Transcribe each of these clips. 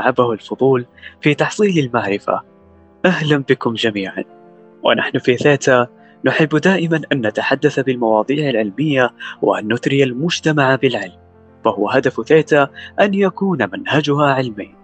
عبه الفضول في تحصيل المعرفة. أهلا بكم جميعا. ونحن في ثيتا نحب دائما أن نتحدث بالمواضيع العلمية وأن نثري المجتمع بالعلم. فهو هدف ثيتا أن يكون منهجها علمي.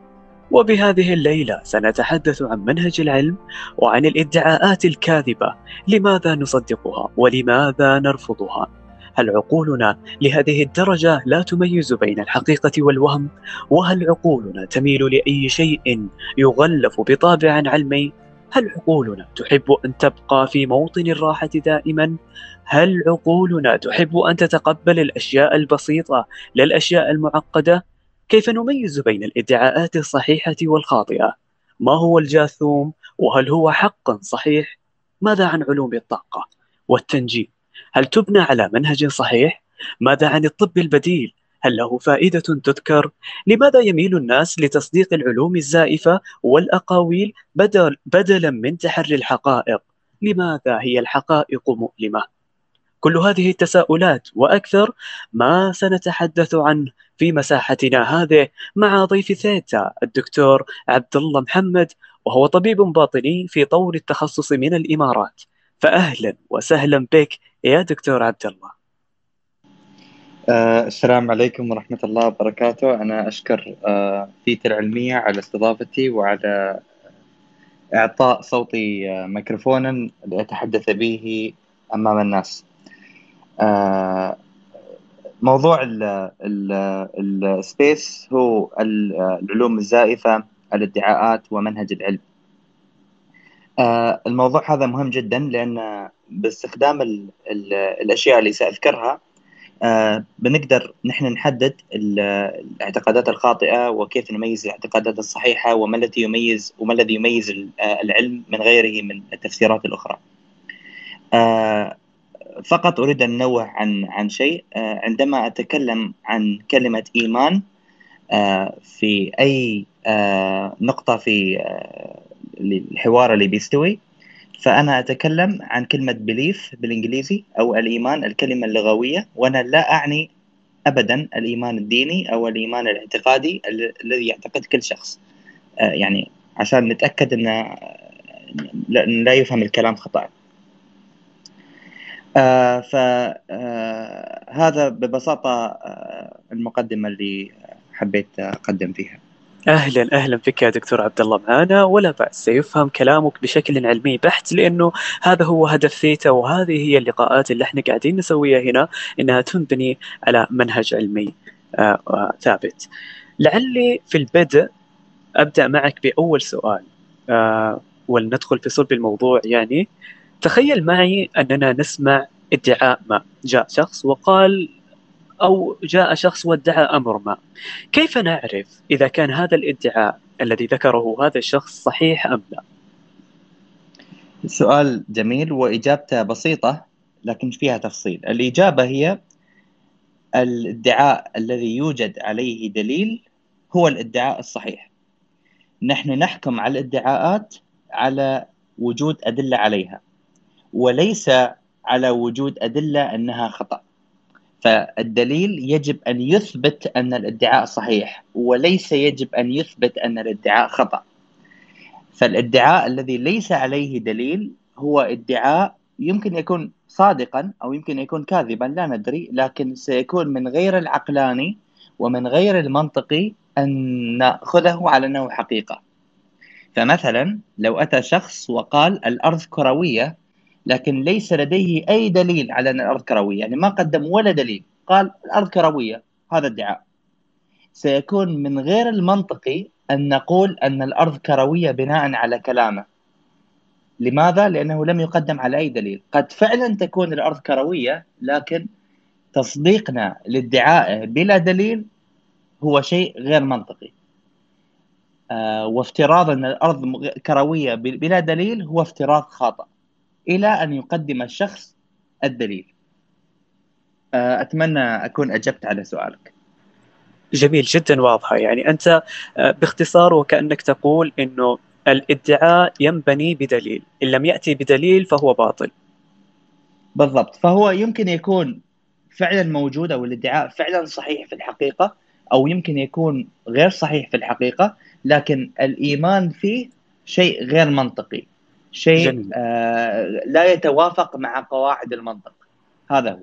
وبهذه الليلة سنتحدث عن منهج العلم وعن الادعاءات الكاذبة. لماذا نصدقها ولماذا نرفضها؟ هل عقولنا لهذه الدرجة لا تميز بين الحقيقة والوهم؟ وهل عقولنا تميل لأي شيء يغلف بطابع علمي؟ هل عقولنا تحب أن تبقى في موطن الراحة دائما؟ هل عقولنا تحب أن تتقبل الأشياء البسيطة لا الأشياء المعقدة؟ كيف نميز بين الإدعاءات الصحيحة والخاطئة؟ ما هو الجاثوم؟ وهل هو حقا صحيح؟ ماذا عن علوم الطاقة والتنجيم؟ هل تبنى على منهج صحيح؟ ماذا عن الطب البديل؟ هل له فائدة تذكر؟ لماذا يميل الناس لتصديق العلوم الزائفة والأقاويل بدل بدلا من تحري الحقائق؟ لماذا هي الحقائق مؤلمة؟ كل هذه التساؤلات وأكثر ما سنتحدث عنه في مساحتنا هذه مع ضيف ثيتا الدكتور عبد الله محمد وهو طبيب باطني في طور التخصص من الإمارات فأهلا وسهلا بك يا دكتور عبد الله. آه السلام عليكم ورحمة الله وبركاته. أنا أشكر آه فيت العلمية على استضافتي وعلى إعطاء صوتي آه ميكروفونا لأتحدث به أمام الناس. موضوع ال space هو العلوم الزائفة الادعاءات ومنهج العلم. الموضوع هذا مهم جدا لأن باستخدام ال ال الأشياء اللي سأذكرها آه بنقدر نحن نحدد الاعتقادات الخاطئة وكيف نميز الاعتقادات الصحيحة وما الذي يميز وما الذي يميز العلم من غيره من التفسيرات الأخرى. آه فقط أريد أن انوه عن عن شيء آه عندما أتكلم عن كلمة إيمان آه في أي آه نقطة في الحوار اللي بيستوي. فأنا أتكلم عن كلمة بليف بالإنجليزي أو الإيمان الكلمة اللغوية وأنا لا أعني أبدا الإيمان الديني أو الإيمان الاعتقادي الذي يعتقد كل شخص. آه يعني عشان نتأكد أن لا يفهم الكلام خطأ. آه فهذا آه ببساطة آه المقدمة اللي حبيت أقدم فيها. أهلا أهلا بك يا دكتور عبد الله معنا ولا بأس سيفهم كلامك بشكل علمي بحت لأنه هذا هو هدف ثيتا وهذه هي اللقاءات اللي إحنا قاعدين نسويها هنا إنها تنبني على منهج علمي آه آه ثابت. لعلي في البدء أبدأ معك بأول سؤال آه ولندخل في صلب الموضوع. يعني تخيل معي أننا نسمع ادعاء ما. جاء شخص وقال أو جاء شخص وادعى أمر ما. كيف نعرف إذا كان هذا الادعاء الذي ذكره هذا الشخص صحيح أم لا؟ سؤال جميل وإجابته بسيطة لكن فيها تفصيل. الإجابة هي الادعاء الذي يوجد عليه دليل هو الادعاء الصحيح. نحن نحكم على الادعاءات على وجود أدلة عليها وليس على وجود أدلة أنها خطأ. فالدليل يجب أن يثبت أن الادعاء صحيح وليس يجب أن يثبت أن الادعاء خطأ. فالادعاء الذي ليس عليه دليل هو ادعاء يمكن يكون صادقا أو يمكن يكون كاذبا لا ندري لكن سيكون من غير العقلاني ومن غير المنطقي أن نأخذه على انه حقيقة. فمثلا لو أتى شخص وقال الأرض كروية لكن ليس لديه أي دليل على أن الأرض كروية، يعني ما قدم ولا دليل، قال الأرض كروية، هذا ادعاء. سيكون من غير المنطقي أن نقول أن الأرض كروية بناء على كلامه. لماذا؟ لأنه لم يقدم على أي دليل، قد فعلا تكون الأرض كروية لكن تصديقنا لادعائه بلا دليل هو شيء غير منطقي. آه وافتراض أن الأرض كروية بلا دليل هو افتراض خاطئ. إلى أن يقدم الشخص الدليل. آه، أتمنى أكون أجبت على سؤالك. جميل جدا واضحة. يعني أنت آه، باختصار وكأنك تقول إنه الإدعاء ينبني بدليل. إن لم يأتي بدليل فهو باطل. بالضبط. فهو يمكن يكون فعلا موجود أو الإدعاء فعلا صحيح في الحقيقة أو يمكن يكون غير صحيح في الحقيقة لكن الإيمان فيه شيء غير منطقي. شيء آه لا يتوافق مع قواعد المنطق. هذا هو.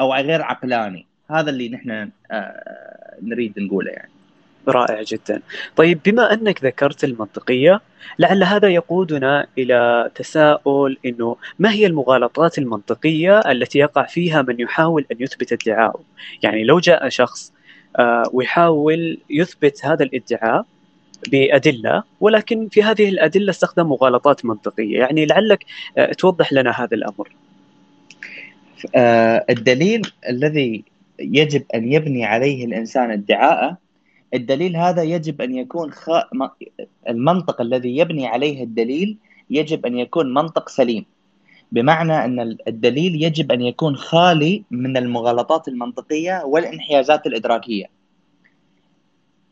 أو غير عقلاني. هذا اللي نحن آه نريد نقوله يعني. رائع جدا. طيب بما أنك ذكرت المنطقية لعل هذا يقودنا إلى تساؤل أنه ما هي المغالطات المنطقية التي يقع فيها من يحاول أن يثبت ادعاءه يعني لو جاء شخص آه، ويحاول يثبت هذا الادعاء بأدلة ولكن في هذه الأدلة استخدم مغالطات منطقية. يعني لعلك آه، توضح لنا هذا الأمر. آه، الدليل الذي يجب أن يبني عليه الإنسان ادعاءه الدليل هذا يجب أن يكون خ... المنطق الذي يبني عليه الدليل يجب أن يكون منطق سليم. بمعنى أن الدليل يجب أن يكون خالي من المغالطات المنطقية والانحيازات الإدراكية.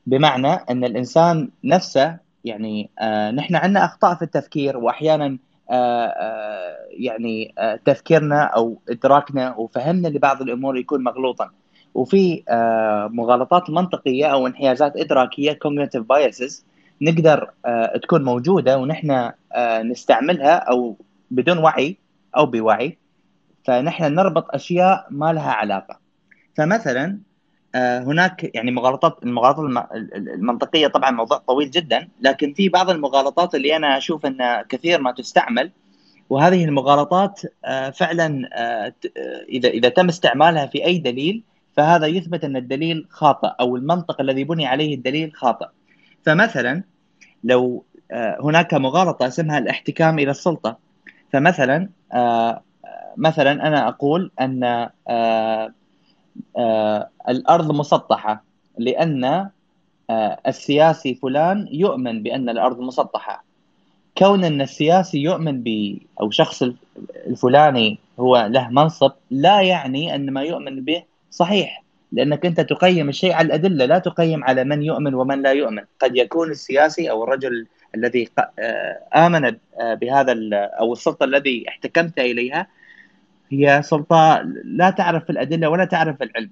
بمعنى أن الإنسان نفسه يعني آه نحن عندنا أخطاء في التفكير واحيانا آه آه يعني آه تفكيرنا أو إدراكنا وفهمنا لبعض الأمور يكون مغلوطا. وفي آه، مغالطات منطقية أو انحيازات إدراكية cognitive biases نقدر آه، تكون موجودة ونحن آه، نستعملها أو بدون وعي أو بوعي. فنحن نربط أشياء ما لها علاقة. فمثلا هناك يعني مغالطات المغالطات المنطقية طبعا موضوع طويل جدا لكن في بعض المغالطات اللي أنا أشوف انها كثير ما تستعمل وهذه المغالطات فعلا اذا إذا تم استعمالها في أي دليل فهذا يثبت أن الدليل خاطئ أو المنطق الذي بني عليه الدليل خاطئ. فمثلا لو آه، هناك مغالطة اسمها الاحتكام إلى السلطة. فمثلا آه، مثلا أنا أقول أن آه، الأرض مسطحة لأن السياسي فلان يؤمن بأن الأرض مسطحة. كون أن السياسي يؤمن ب أو شخص الفلاني هو له منصب لا يعني أن ما يؤمن به صحيح. لأنك أنت تقيم الشيء على الأدلة لا تقيم على من يؤمن ومن لا يؤمن. قد يكون السياسي أو الرجل الذي آه، آمن آه، بهذا أو السلطة الذي احتكمت إليها هي سلطة لا تعرف الأدلة ولا تعرف العلم.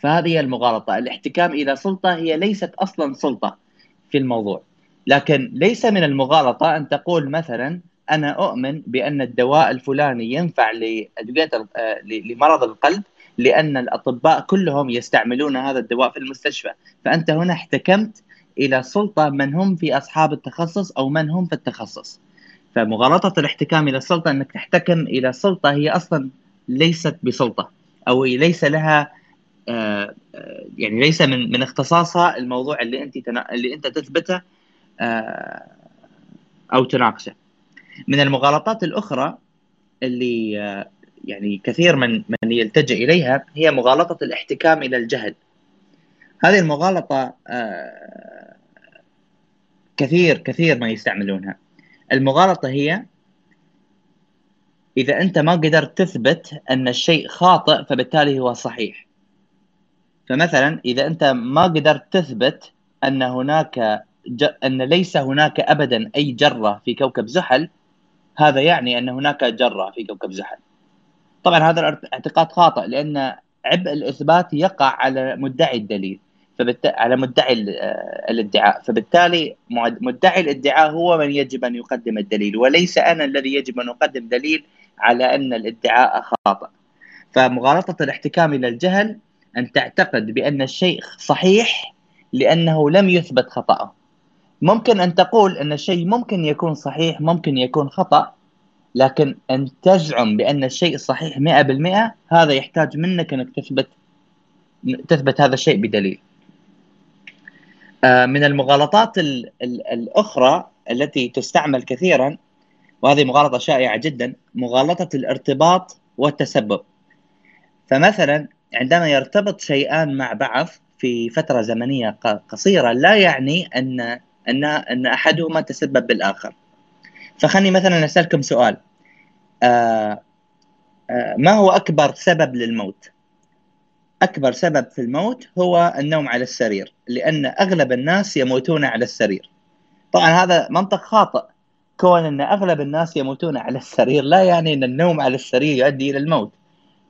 فهذه هي المغالطة. الاحتكام إلى سلطة هي ليست أصلا سلطة في الموضوع. لكن ليس من المغالطة أن تقول مثلا أنا أؤمن بأن الدواء الفلاني ينفع آه، لمرض القلب لأن الأطباء كلهم يستعملون هذا الدواء في المستشفى. فأنت هنا احتكمت إلى سلطة من هم في أصحاب التخصص أو من هم في التخصص. فمغالطة الاحتكام إلى السلطة إنك تحتكم إلى سلطة هي أصلا ليست بسلطة أو ليس لها آه، آه، يعني ليس من من اختصاصها الموضوع اللي أنت اللي أنت تثبته آه، أو تناقشه من المغالطات الأخرى اللي يعني كثير من من يلتجئ إليها هي مغالطة الاحتكام إلى الجهل. هذه المغالطة آه، كثير كثير ما يستعملونها. المغالطة هي إذا أنت ما قدرت تثبت أن الشيء خاطئ فبالتالي هو صحيح. فمثلا إذا أنت ما قدرت تثبت أن هناك ج... أن ليس هناك ابدا أي جرة في كوكب زحل هذا يعني أن هناك جرة في كوكب زحل. طبعا هذا الاعتقاد خاطئ لأن عبء الإثبات يقع على مدعي الدليل فبالت... على مدعي آه، الادعاء. فبالتالي مدعي الادعاء هو من يجب أن يقدم الدليل وليس أنا الذي يجب أن أقدم دليل على أن الادعاء خاطئ. فمغالطة الاحتكام إلى الجهل أن تعتقد بأن الشيء صحيح لأنه لم يثبت خطأه. ممكن أن تقول أن الشيء ممكن يكون صحيح ممكن يكون خطأ لكن أن تزعم بأن الشيء صحيح 100% هذا يحتاج منك أنك تثبت تثبت هذا الشيء بدليل. آه، من المغالطات ال ال الأخرى التي تستعمل كثيرا وهذه مغالطة شائعة جدا مغالطة الارتباط والتسبب. فمثلا عندما يرتبط شيئان مع بعض في فترة زمنية قصيرة لا يعني ان ان أن أحدهما تسبب بالآخر. فخلني مثلا أسألكم سؤال آه آه ما هو أكبر سبب للموت؟ أكبر سبب في الموت هو النوم على السرير لأن أغلب الناس يموتون على السرير. طبعا هذا منطق خاطئ كون إن أغلب الناس يموتون على السرير لا يعني إن النوم على السرير يؤدي إلى الموت.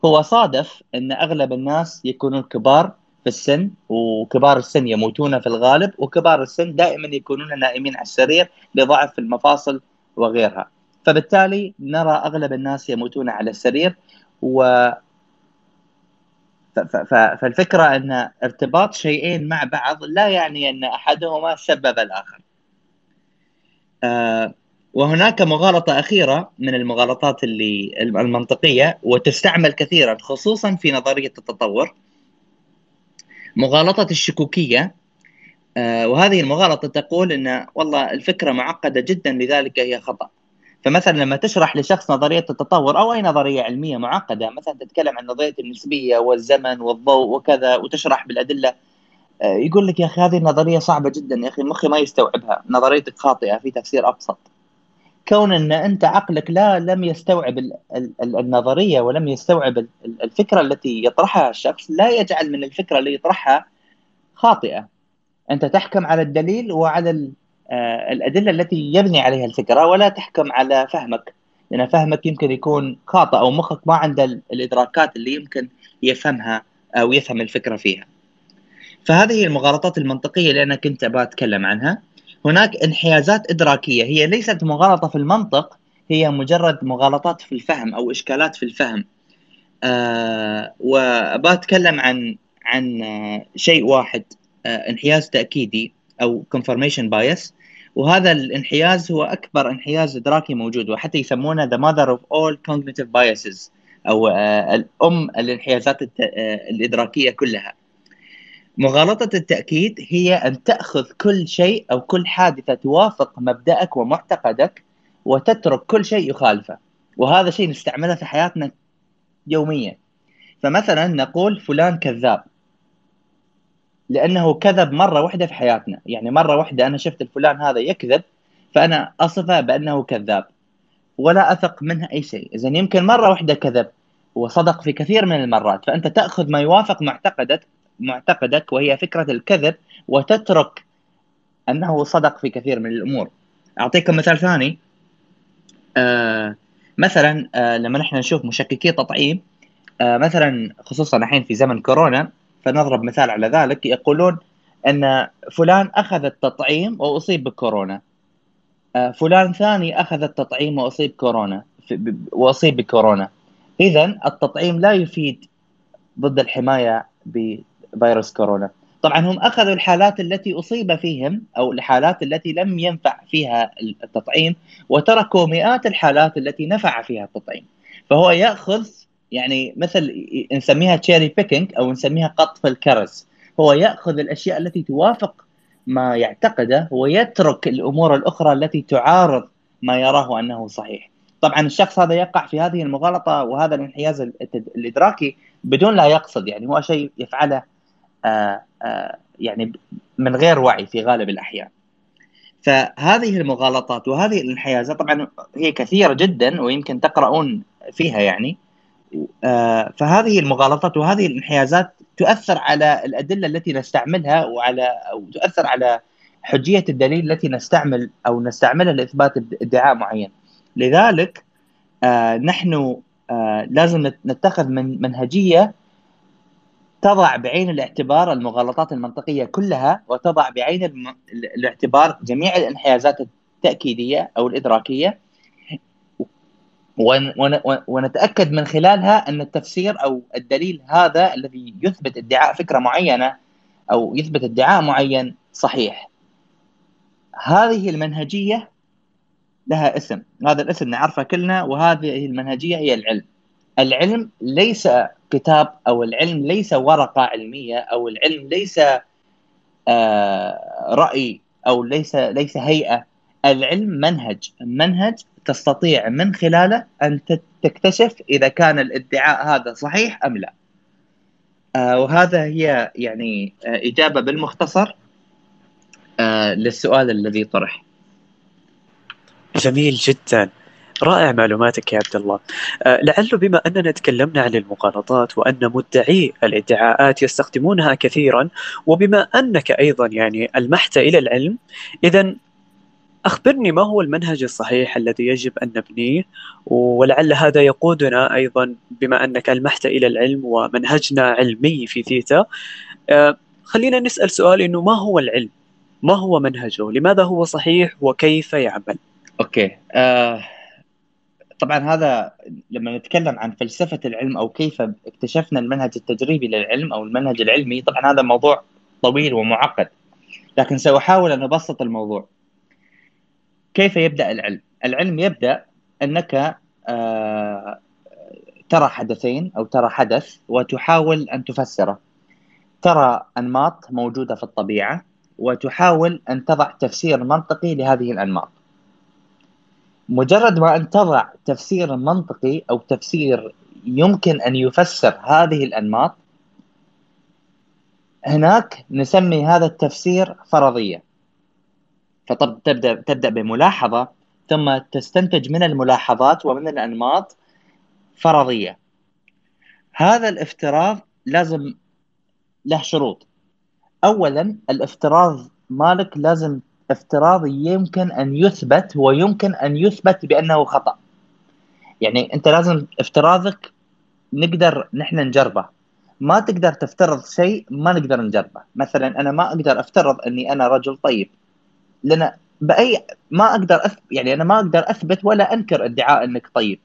هو صادف إن أغلب الناس يكونون كبار في السن وكبار السن يموتون في الغالب وكبار السن دائما يكونون نائمين على السرير لضعف المفاصل وغيرها فبالتالي نرى أغلب الناس يموتون على السرير و فالفكرة أن ارتباط شيئين مع بعض لا يعني أن أحدهما سبب الآخر. آه، وهناك مغالطة أخيرة من المغالطات اللي المنطقية وتستعمل كثيرا خصوصا في نظرية التطور مغالطة الشكوكية آه، وهذه المغالطة تقول أن والله الفكرة معقدة جدا لذلك هي خطأ. فمثلا لما تشرح لشخص نظرية التطور أو أي نظرية علمية معقدة مثلا تتكلم عن نظرية النسبية والزمن والضوء وكذا وتشرح بالأدلة آه، يقول لك يا أخي هذه النظرية صعبة جدا يا أخي مخي ما يستوعبها نظريتك خاطئة في تفسير أبسط. كون أن أنت عقلك لا لم يستوعب النظرية ولم يستوعب الفكرة التي يطرحها الشخص لا يجعل من الفكرة اللي يطرحها خاطئة. أنت تحكم على الدليل وعلى الأدلة التي يبني عليها الفكرة ولا تحكم على فهمك لأن فهمك يمكن يكون خاطئ أو مخك ما عنده الإدراكات اللي يمكن يفهمها أو يفهم الفكرة فيها. فهذه المغالطات المنطقية اللي أنا كنت أبغى أتكلم عنها. هناك انحيازات إدراكية هي ليست مغالطة في المنطق هي مجرد مغالطات في الفهم أو إشكالات في الفهم. آه وأبغى أتكلم عن عن شيء واحد آه انحياز تأكيدي أو confirmation bias وهذا الانحياز هو أكبر انحياز إدراكي موجود وحتى يسمونه the mother of all cognitive biases أو آه، الأم الانحيازات آه، الإدراكية كلها. مغالطة التأكيد هي أن تأخذ كل شيء أو كل حادثة توافق مبدأك ومعتقدك وتترك كل شيء يخالفه. وهذا شيء نستعمله في حياتنا يوميا. فمثلا نقول فلان كذاب لأنه كذب مرة واحدة في حياتنا. يعني مرة واحدة أنا شفت الفلان هذا يكذب فأنا أصفه بأنه كذاب ولا أثق منه أي شيء. اذا يمكن مرة واحدة كذب وصدق في كثير من المرات. فأنت تأخذ ما يوافق معتقدك معتقدك وهي فكرة الكذب وتترك أنه صدق في كثير من الأمور. أعطيكم مثال ثاني. آه مثلا آه لما نحن نشوف مشككي تطعيم آه مثلا خصوصا الحين في زمن كورونا فنضرب مثال على ذلك يقولون أن فلان أخذ التطعيم وأصيب بكورونا. آه، فلان ثاني أخذ التطعيم وأصيب كورونا وأصيب بكورونا. اذا التطعيم لا يفيد ضد الحماية بفيروس كورونا. طبعا هم أخذوا الحالات التي أصيب فيهم أو الحالات التي لم ينفع فيها التطعيم وتركوا مئات الحالات التي نفع فيها التطعيم. فهو يأخذ يعني مثل نسميها تشيري بيكينج أو نسميها قطف الكرز. هو يأخذ الأشياء التي توافق ما يعتقده ويترك الأمور الأخرى التي تعارض ما يراه أنه صحيح. طبعا الشخص هذا يقع في هذه المغالطة وهذا الانحياز الإدراكي بدون لا يقصد يعني هو شيء يفعله آه، آه، يعني من غير وعي في غالب الأحيان. فهذه المغالطات وهذه الانحيازات طبعا هي كثيرة جدا ويمكن تقرؤون فيها يعني. فهذه المغالطات وهذه الانحيازات تؤثر على الأدلة التي نستعملها وعلى أو تؤثر على حجية الدليل التي نستعمل أو نستعملها لإثبات ادعاء معين. لذلك آه، نحن آه، لازم نتخذ من منهجية تضع بعين الاعتبار المغالطات المنطقية كلها وتضع بعين الاعتبار جميع الانحيازات التأكيدية أو الإدراكية ونتأكد من خلالها أن التفسير أو الدليل هذا الذي يثبت ادعاء فكرة معينة أو يثبت ادعاء معين صحيح. هذه المنهجية لها اسم، هذا الاسم نعرفه كلنا وهذه المنهجية هي العلم. العلم ليس كتاب أو العلم ليس ورقة علمية أو العلم ليس آه، رأي أو ليس ليس هيئة العلم منهج منهج تستطيع من خلاله أن تكتشف إذا كان الادعاء هذا صحيح أم لا. آه وهذا هي يعني آه إجابة بالمختصر آه للسؤال الذي طرح. جميل جدا. رائع معلوماتك يا عبد الله. آه لعل بما أننا تكلمنا عن المغالطات وأن مدعي الادعاءات يستخدمونها كثيرا وبما أنك أيضا يعني ألمحت إلى العلم اذا أخبرني ما هو المنهج الصحيح الذي يجب أن نبنيه ولعل هذا يقودنا أيضا بما أنك ألمحت إلى العلم ومنهجنا علمي في ثيتا آه خلينا نسأل سؤال إنه ما هو العلم؟ ما هو منهجه؟ لماذا هو صحيح وكيف يعمل؟ أوكي آه طبعا هذا لما نتكلم عن فلسفة العلم أو كيف اكتشفنا المنهج التجريبي للعلم أو المنهج العلمي طبعا هذا موضوع طويل ومعقد لكن سأحاول أن أبسط الموضوع كيف يبدأ العلم؟ العلم يبدأ أنك آه ترى حدثين أو ترى حدث وتحاول أن تفسره. ترى أنماط موجودة في الطبيعة وتحاول أن تضع تفسير منطقي لهذه الأنماط. مجرد ما أن تضع تفسير منطقي أو تفسير يمكن أن يفسر هذه الأنماط هناك نسمي هذا التفسير فرضية. فتبدا تبدأ بملاحظة ثم تستنتج من الملاحظات ومن الأنماط فرضية. هذا الافتراض لازم له شروط. اولا الافتراض مالك لازم افتراض يمكن أن يثبت ويمكن أن يثبت بأنه خطأ. يعني أنت لازم افتراضك نقدر نحن نجربه. ما تقدر تفترض شيء ما نقدر نجربه. مثلا أنا ما أقدر أفترض أني أنا رجل طيب. لأن باي ما أقدر أث... يعني أنا ما أقدر أثبت ولا أنكر ادعاء إنك طيب.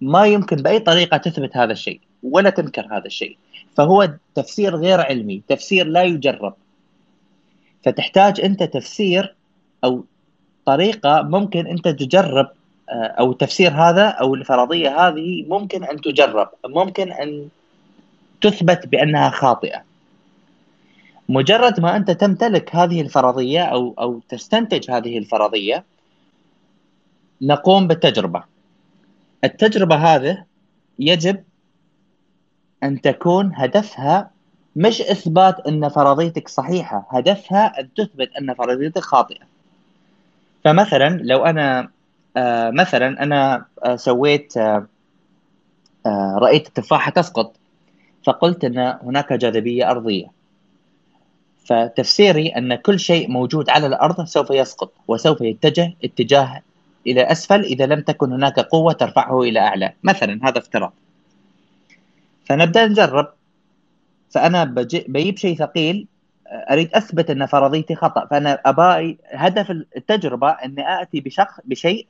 ما يمكن بأي طريقة تثبت هذا الشيء ولا تنكر هذا الشيء. فهو تفسير غير علمي تفسير لا يجرب. فتحتاج أنت تفسير أو طريقة ممكن أنت تجرب آه، أو التفسير هذا أو الفرضية هذه ممكن أن تجرب ممكن أن تثبت بأنها خاطئة. مجرد ما أنت تمتلك هذه الفرضية أو أو تستنتج هذه الفرضية نقوم بالتجربة. التجربة هذه يجب أن تكون هدفها مش إثبات أن فرضيتك صحيحة هدفها أن تثبت أن فرضيتك خاطئة. فمثلا لو أنا آه مثلا أنا آه سويت آه رأيت التفاحه تسقط فقلت إن هناك جاذبية أرضية. فتفسيري أن كل شيء موجود على الأرض سوف يسقط وسوف يتجه اتجاه إلى أسفل إذا لم تكن هناك قوة ترفعه إلى أعلى. مثلا هذا افتراض. فنبدأ نجرب. فأنا بجيب شيء ثقيل أريد أثبت أن فرضيتي خطأ. فأنا أبائي هدف التجربة أني آتي بشخص بشيء.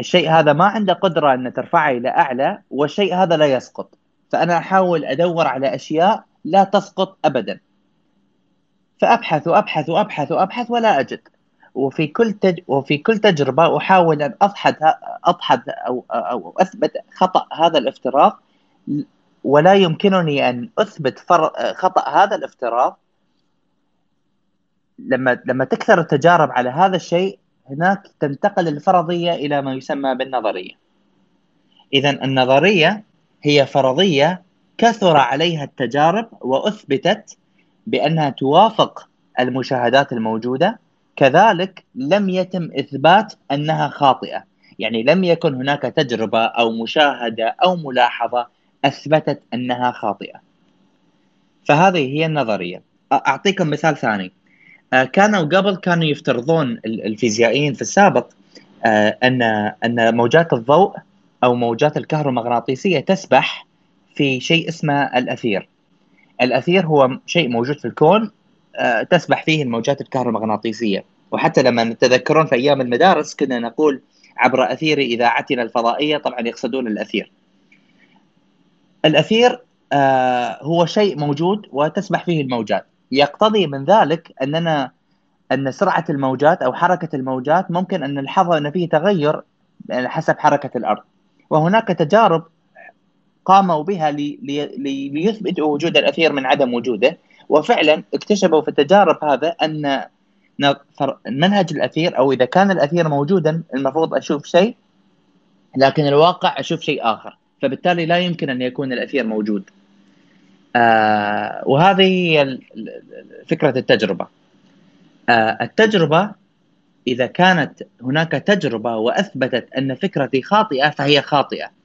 الشيء هذا ما عنده قدرة أن ترفعه إلى أعلى والشيء هذا لا يسقط. فأنا أحاول أدور على أشياء لا تسقط ابدا. فأبحث وأبحث وأبحث وأبحث ولا أجد. وفي كل تج... وفي كل تجربة أحاول أن اضحد اضحد أو أو أثبت خطأ هذا الافتراض ولا يمكنني أن أثبت فر... خطأ هذا الافتراض لما لما تكثر التجارب على هذا الشيء هناك تنتقل الفرضية إلى ما يسمى بالنظرية. اذا النظرية هي فرضية كثر عليها التجارب وأثبتت بأنها توافق المشاهدات الموجودة كذلك لم يتم إثبات أنها خاطئة. يعني لم يكن هناك تجربة أو مشاهدة أو ملاحظة أثبتت أنها خاطئة. فهذه هي النظرية. أعطيكم مثال ثاني. كانوا قبل كانوا يفترضون الفيزيائيين في السابق ان أن موجات الضوء أو موجات الكهرومغناطيسية تسبح في شيء اسمه الأثير. الأثير هو شيء موجود في الكون تسبح فيه الموجات الكهرومغناطيسية. وحتى لما تتذكرون في أيام المدارس كنا نقول عبر أثير إذاعتنا الفضائية طبعا يقصدون الأثير. الأثير آه هو شيء موجود وتسبح فيه الموجات. يقتضي من ذلك أننا أن سرعة الموجات أو حركة الموجات ممكن أن نلحظ أن فيه تغير حسب حركة الأرض. وهناك تجارب قاموا بها لي لي ليثبتوا وجود الأثير من عدم وجوده. وفعلا اكتشفوا في التجارب هذا أن منهج الأثير أو إذا كان الأثير موجودا المفروض أشوف شيء لكن الواقع أشوف شيء آخر. فبالتالي لا يمكن أن يكون الأثير موجود. آه وهذه هي فكرة التجربة. آه التجربة إذا كانت هناك تجربة وأثبتت أن فكرتي خاطئة فهي خاطئة.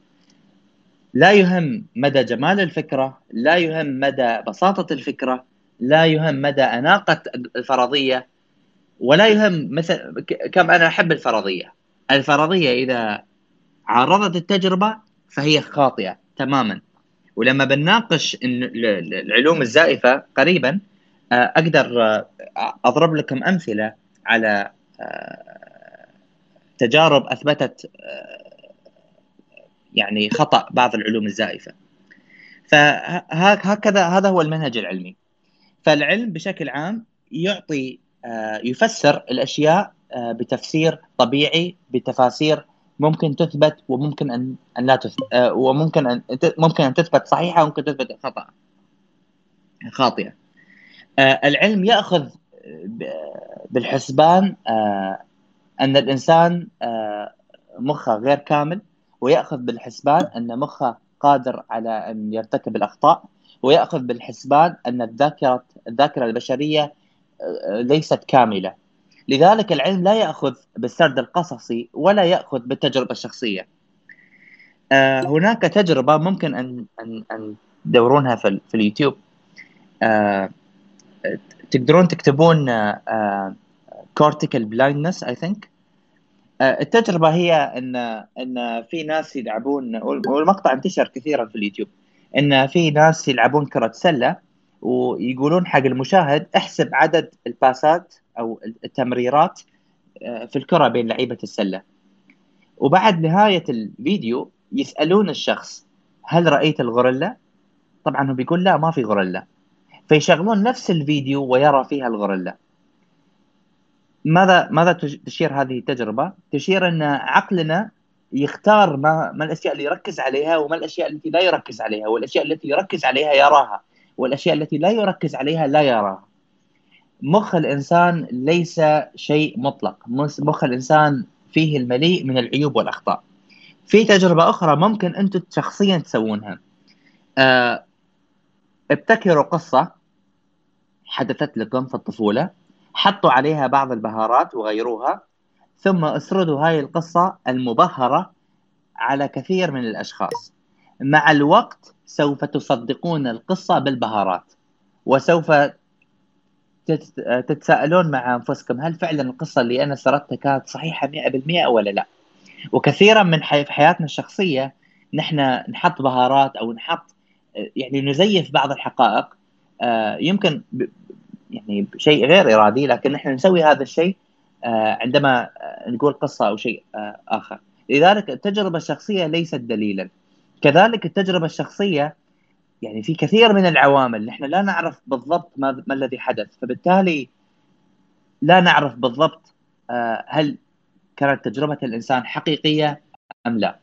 لا يهم مدى جمال الفكرة لا يهم مدى بساطة الفكرة لا يهم مدى أناقة الفرضية ولا يهم مثل كم أنا أحب الفرضية. الفرضية إذا عارضت التجربة فهي خاطئة تماما. ولما بنناقش العلوم الزائفة قريبا أقدر أضرب لكم أمثلة على تجارب أثبتت يعني خطأ بعض العلوم الزائفة. فهكذا هذا هو المنهج العلمي. فالعلم بشكل عام يعطي آه، يفسر الأشياء آه، بتفسير طبيعي بتفاسير ممكن تثبت وممكن أن أن لا تثبت آه، وممكن أن ممكن أن تثبت صحيحة وممكن تثبت خطأ خاطئة. العلم يأخذ بالحسبان أن الإنسان مخه غير كامل ويأخذ بالحسبان أن مخه قادر على أن يرتكب الأخطاء ويأخذ بالحسبان أن الذاكرة الذاكرة البشرية آه، ليست كاملة. لذلك العلم لا يأخذ بالسرد القصصي ولا يأخذ بالتجربة الشخصية. آه، هناك تجربة ممكن أن أن أن تدورونها في, في اليوتيوب. آه، تقدرون تكتبون cortical blindness I think التجربة هي ان إن في ناس يلعبون والمقطع انتشر كثيرا في اليوتيوب إن في ناس يلعبون كرة سلة ويقولون حق المشاهد احسب عدد الباسات أو التمريرات آه، في الكرة بين لعيبة السلة. وبعد نهاية الفيديو يسألون الشخص هل رأيت الغوريلا؟ طبعا هو بيقول لا ما في غوريلا. فيشغلون نفس الفيديو ويرى فيها الغوريلا. ماذا ماذا تشير هذه التجربة؟ تشير أن عقلنا يختار ما ما الأشياء اللي يركز عليها وما الأشياء التي لا يركز عليها والأشياء التي يركز عليها يراها والأشياء التي لا يركز عليها لا يراها. مخ الإنسان ليس شيء مطلق. مخ الإنسان فيه المليء من العيوب والأخطاء. في تجربة أخرى ممكن أنتم شخصيا تسوونها. أه ابتكروا قصة حدثت لكم في الطفولة. حطوا عليها بعض البهارات وغيروها ثم اسردوا هاي القصة المبهرة على كثير من الأشخاص. مع الوقت سوف تصدقون القصة بالبهارات وسوف تتساءلون مع أنفسكم هل فعلا القصة اللي أنا سردتها كانت صحيحة 100% ولا لا؟ وكثيرا من حي... في حياتنا الشخصية نحن نحط بهارات أو نحط يعني نزيف بعض الحقائق آه، يمكن يعني شيء غير إرادي لكن نحن نسوي هذا الشيء آه، عندما نقول قصة أو شيء آه، آخر. لذلك التجربة الشخصية ليست دليلا. كذلك التجربة الشخصية يعني في كثير من العوامل نحن لا نعرف بالضبط ما, ما الذي حدث. فبالتالي لا نعرف بالضبط آه، هل كانت تجربة الإنسان حقيقية أم لا.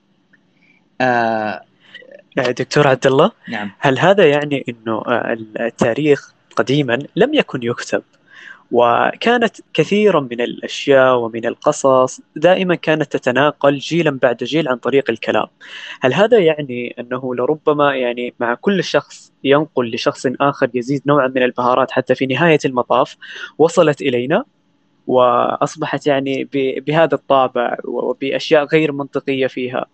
دكتور عبد الله نعم. هل هذا يعني إنه التاريخ قديما لم يكن يكتب وكانت كثيرا من الأشياء ومن القصص دائما كانت تتناقل جيلا بعد جيل عن طريق الكلام. هل هذا يعني أنه لربما يعني مع كل شخص ينقل لشخص آخر يزيد نوعا من البهارات حتى في نهاية المطاف وصلت إلينا وأصبحت يعني بهذا الطابع وبأشياء غير منطقية فيها.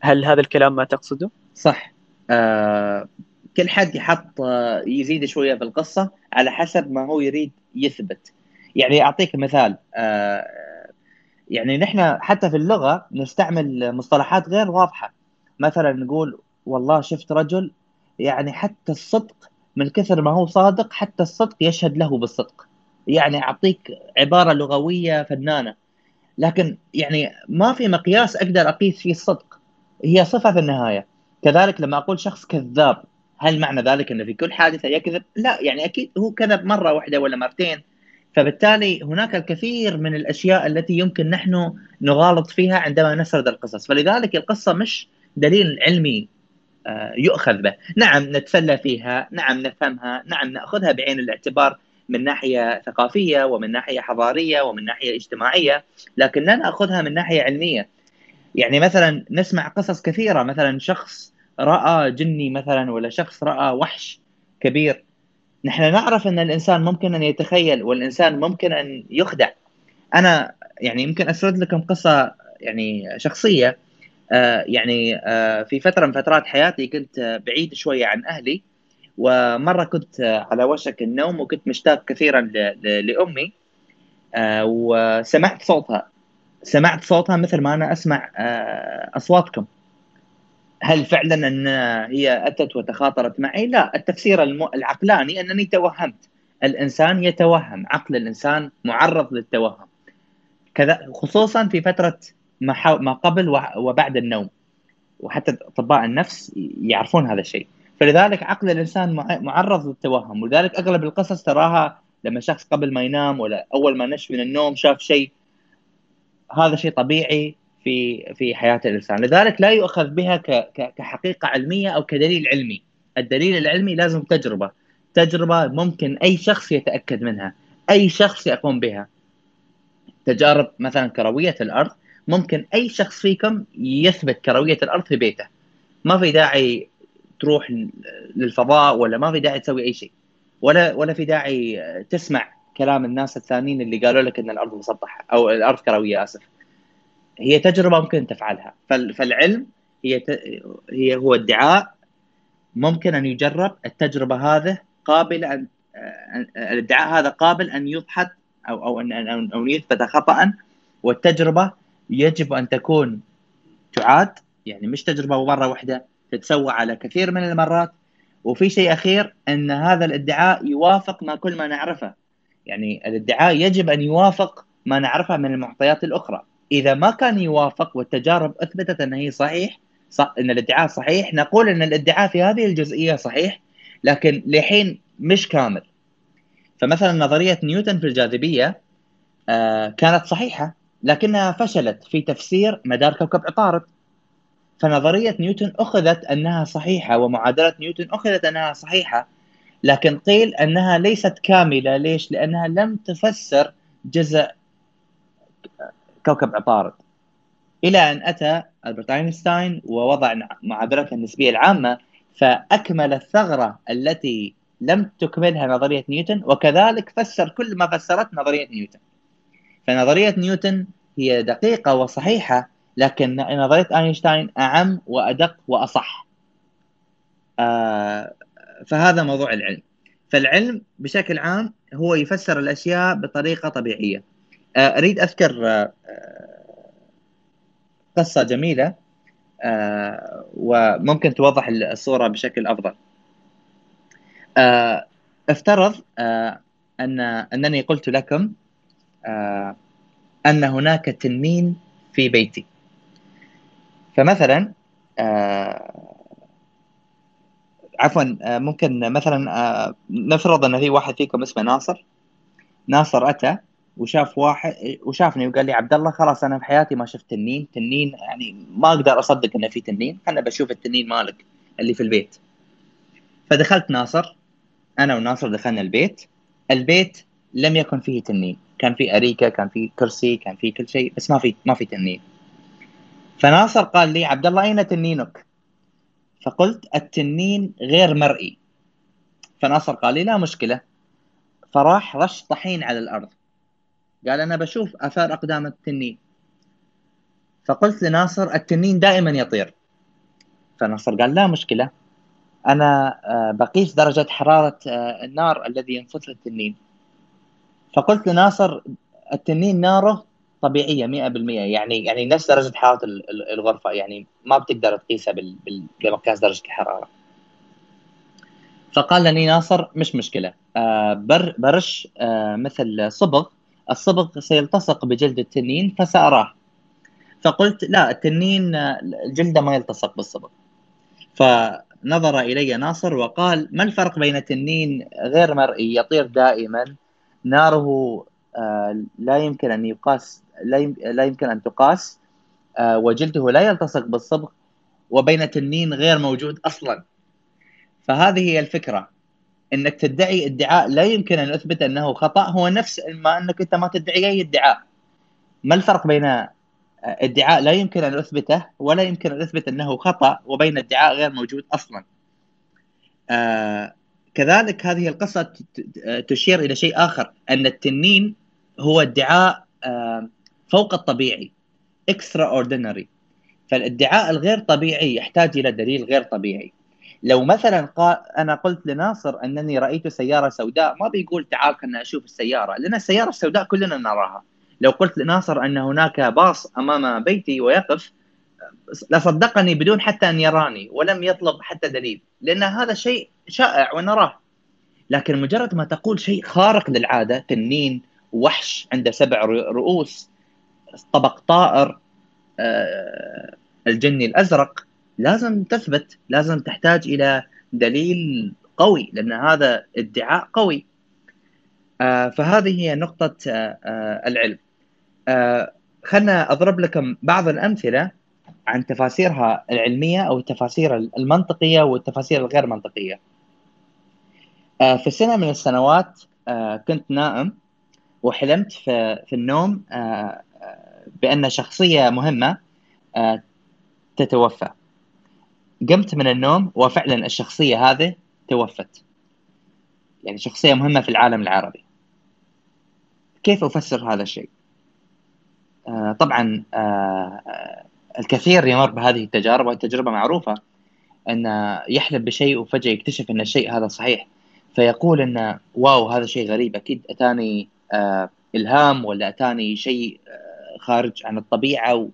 هل هذا الكلام ما تقصده؟ صح. آه كل حد يحط آه، يزيد شوية في القصة على حسب ما هو يريد يثبت. يعني أعطيك مثال آه، يعني نحن حتى في اللغة نستعمل مصطلحات غير واضحة. مثلا نقول والله شفت رجل يعني حتى الصدق من كثر ما هو صادق حتى الصدق يشهد له بالصدق. يعني أعطيك عبارة لغوية فنانة. لكن يعني ما في مقياس أقدر أقيس فيه الصدق. هي صفة في النهاية. كذلك لما أقول شخص كذاب هل معنى ذلك إنه في كل حادثة يكذب؟ لا يعني أكيد هو كذب مرة واحدة ولا مرتين فبالتالي هناك الكثير من الأشياء التي يمكن نحن نغالط فيها عندما نسرد القصص، فلذلك القصة مش دليل علمي آه، يؤخذ به، نعم نتسلى فيها، نعم نفهمها، نعم نأخذها بعين الاعتبار من ناحية ثقافية ومن ناحية حضارية ومن ناحية اجتماعية، لكن لا ناخذها من ناحية علمية. يعني مثلا نسمع قصص كثيرة مثلا شخص رأى جني مثلا ولا شخص رأى وحش كبير. نحن نعرف أن الإنسان ممكن أن يتخيل والإنسان ممكن أن يخدع. أنا يعني يمكن اسرد لكم قصة يعني شخصية. آه يعني آه في فترة من فترات حياتي كنت بعيد شوية عن أهلي. ومرة كنت على وشك النوم وكنت مشتاق كثيرا لأمي. آه وسمعت صوتها. سمعت صوتها مثل ما أنا أسمع آه أصواتكم. هل فعلا أن هي أتت وتخاطرت معي؟ لا، التفسير العقلاني أنني توهمت. الإنسان يتوهم، عقل الإنسان معرض للتوهم. كذا خصوصا في فترة ما قبل وبعد النوم. وحتى أطباء النفس يعرفون هذا الشيء. فلذلك عقل الإنسان معرض للتوهم، ولذلك أغلب القصص تراها لما شخص قبل ما ينام ولا أول ما نش من النوم شاف شيء هذا شيء طبيعي في في حياة الإنسان، لذلك لا يؤخذ بها كحقيقة علمية أو كدليل علمي، الدليل العلمي لازم تجربة، تجربة ممكن أي شخص يتأكد منها، أي شخص يقوم بها. تجارب مثلا كروية الأرض ممكن أي شخص فيكم يثبت كروية الأرض في بيته. ما في داعي تروح للفضاء ولا ما في داعي تسوي أي شيء. ولا ولا في داعي تسمع كلام الناس الثانيين اللي قالوا لك إن الأرض مسطحة أو الأرض كروية آسف هي تجربة ممكن تفعلها. فالعلم هي هي هو ادعاء ممكن أن يجرب التجربة هذه قابل أن الادعاء هذا قابل أن يبحث أو أو ان أو يثبت خطا. والتجربة يجب أن تكون تعاد يعني مش تجربة مرة واحدة تتسوى على كثير من المرات. وفي شيء أخير أن هذا الادعاء يوافق ما كل ما نعرفه. يعني الادعاء يجب أن يوافق ما نعرفه من المعطيات الأخرى. إذا ما كان يوافق والتجارب أثبتت أنه هي صحيح صح أن الادعاء صحيح نقول أن الادعاء في هذه الجزئية صحيح لكن لحين مش كامل. فمثلا نظرية نيوتن في الجاذبية آه كانت صحيحة لكنها فشلت في تفسير مدار كوكب عطارد. فنظرية نيوتن أخذت أنها صحيحة ومعادلة نيوتن أخذت أنها صحيحة لكن قيل أنها ليست كاملة. ليش؟ لأنها لم تفسر جزء كوكب عطارد إلى أن أتى ألبرت أينشتاين ووضع معادلته النسبية العامة فأكمل الثغرة التي لم تكملها نظرية نيوتن وكذلك فسر كل ما فسرت نظرية نيوتن. فنظرية نيوتن هي دقيقة وصحيحة لكن نظرية أينشتاين أعم وأدق وأصح. آه فهذا موضوع العلم. فالعلم بشكل عام هو يفسر الأشياء بطريقة طبيعية. آه، أريد أذكر آه، قصة جميلة آه، وممكن توضح الصورة بشكل أفضل. افترض أن أنني قلت لكم أن هناك تنين في بيتي. فمثلا عفوا ممكن مثلا نفرض أن في واحد فيكم اسمه ناصر ناصر أتى وشاف واحد وشافني وقال لي عبد الله خلاص أنا في حياتي ما شفت تنين تنين يعني ما أقدر أصدق إنه في تنين خلنا بشوف التنين مالك اللي في البيت. فدخلت ناصر أنا وناصر دخلنا البيت البيت لم يكن فيه تنين كان في أريكة كان في كرسي كان في كل شيء بس ما في ما في تنين. فناصر قال لي عبد الله أين تنينك؟ فقلت التنين غير مرئي. فناصر قال لي لا مشكلة. فراح رش طحين على الأرض. قال أنا بشوف آثار أقدام التنين. فقلت لناصر التنين دائما يطير. فناصر قال لا مشكلة. أنا آه، بقيس درجة حرارة آه، النار الذي ينفث التنين فقلت لناصر التنين ناره طبيعية 100% يعني يعني نفس درجة حرارة الغرفة. يعني ما بتقدر تقيسها بمقياس درجة الحرارة. فقال لي ناصر مش مشكلة. آه، برش مثل صبغ. الصبغ سيلتصق بجلد التنين فسأراه. فقلت لا التنين جلده ما يلتصق بالصبغ فنظر إلي ناصر وقال ما الفرق بين تنين غير مرئي؟ يطير دائما. ناره آه، لا يمكن أن يقاس لا يمكن أن تقاس آه، وجلده لا يلتصق بالصبغ وبين تنين غير موجود أصلا. فهذه هي الفكرة. إنك تدعي ادعاء لا يمكن أن أثبت أنه خطأ هو نفس ما أنك أنت ما تدعي أي ادعاء. ما الفرق بين ادعاء لا يمكن أن أثبته ولا يمكن أن أثبت أنه خطأ وبين ادعاء غير موجود أصلا؟ آه كذلك هذه القصة تشير إلى شيء آخر أن التنين هو ادعاء آه فوق الطبيعي extraordinary فالادعاء الغير طبيعي يحتاج إلى دليل غير طبيعي. لو مثلا قال أنا قلت لناصر أنني رأيت سيارة سوداء ما بيقول تعال خلنا أشوف السيارة لأن السيارة السوداء كلنا نراها. لو قلت لناصر أن هناك باص أمام بيتي ويقف لصدقني بدون حتى أن يراني ولم يطلب حتى دليل لأن هذا شيء شائع ونراه. لكن مجرد ما تقول شيء خارق للعادة تنين وحش عنده سبع رؤوس طبق طائر آه، الجني الأزرق لازم تثبت لازم تحتاج إلى دليل قوي لأن هذا ادعاء قوي آه، فهذه هي نقطة آه، العلم خلنا أضرب لكم بعض الأمثلة عن تفاسيرها العلمية أو التفاسير المنطقية والتفاسير الغير منطقية. آه، في سنة من السنوات آه، كنت نائم وحلمت في النوم آه، بأن شخصية مهمة تتوفى. قمت من النوم وفعلا الشخصية هذه توفت. يعني شخصية مهمة في العالم العربي. كيف أفسر هذا الشيء؟ طبعا الكثير يمر بهذه التجارب والتجربه معروفة إن يحلم بشيء وفجأة يكتشف إن الشيء هذا صحيح فيقول إن واو هذا شيء غريب أكيد أتاني آه إلهام ولا أتاني شيء آه خارج عن الطبيعة و...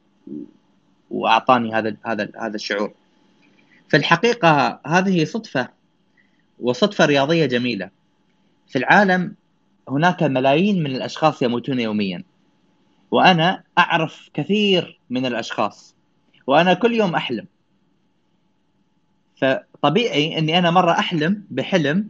وأعطاني هذا هذا هذا الشعور. في الحقيقة هذه صدفة وصدفة رياضية جميلة. في العالم هناك ملايين من الأشخاص يموتون يوميا. وأنا أعرف كثير من الأشخاص. وأنا كل يوم أحلم. فطبيعي إني أنا مرة أحلم بحلم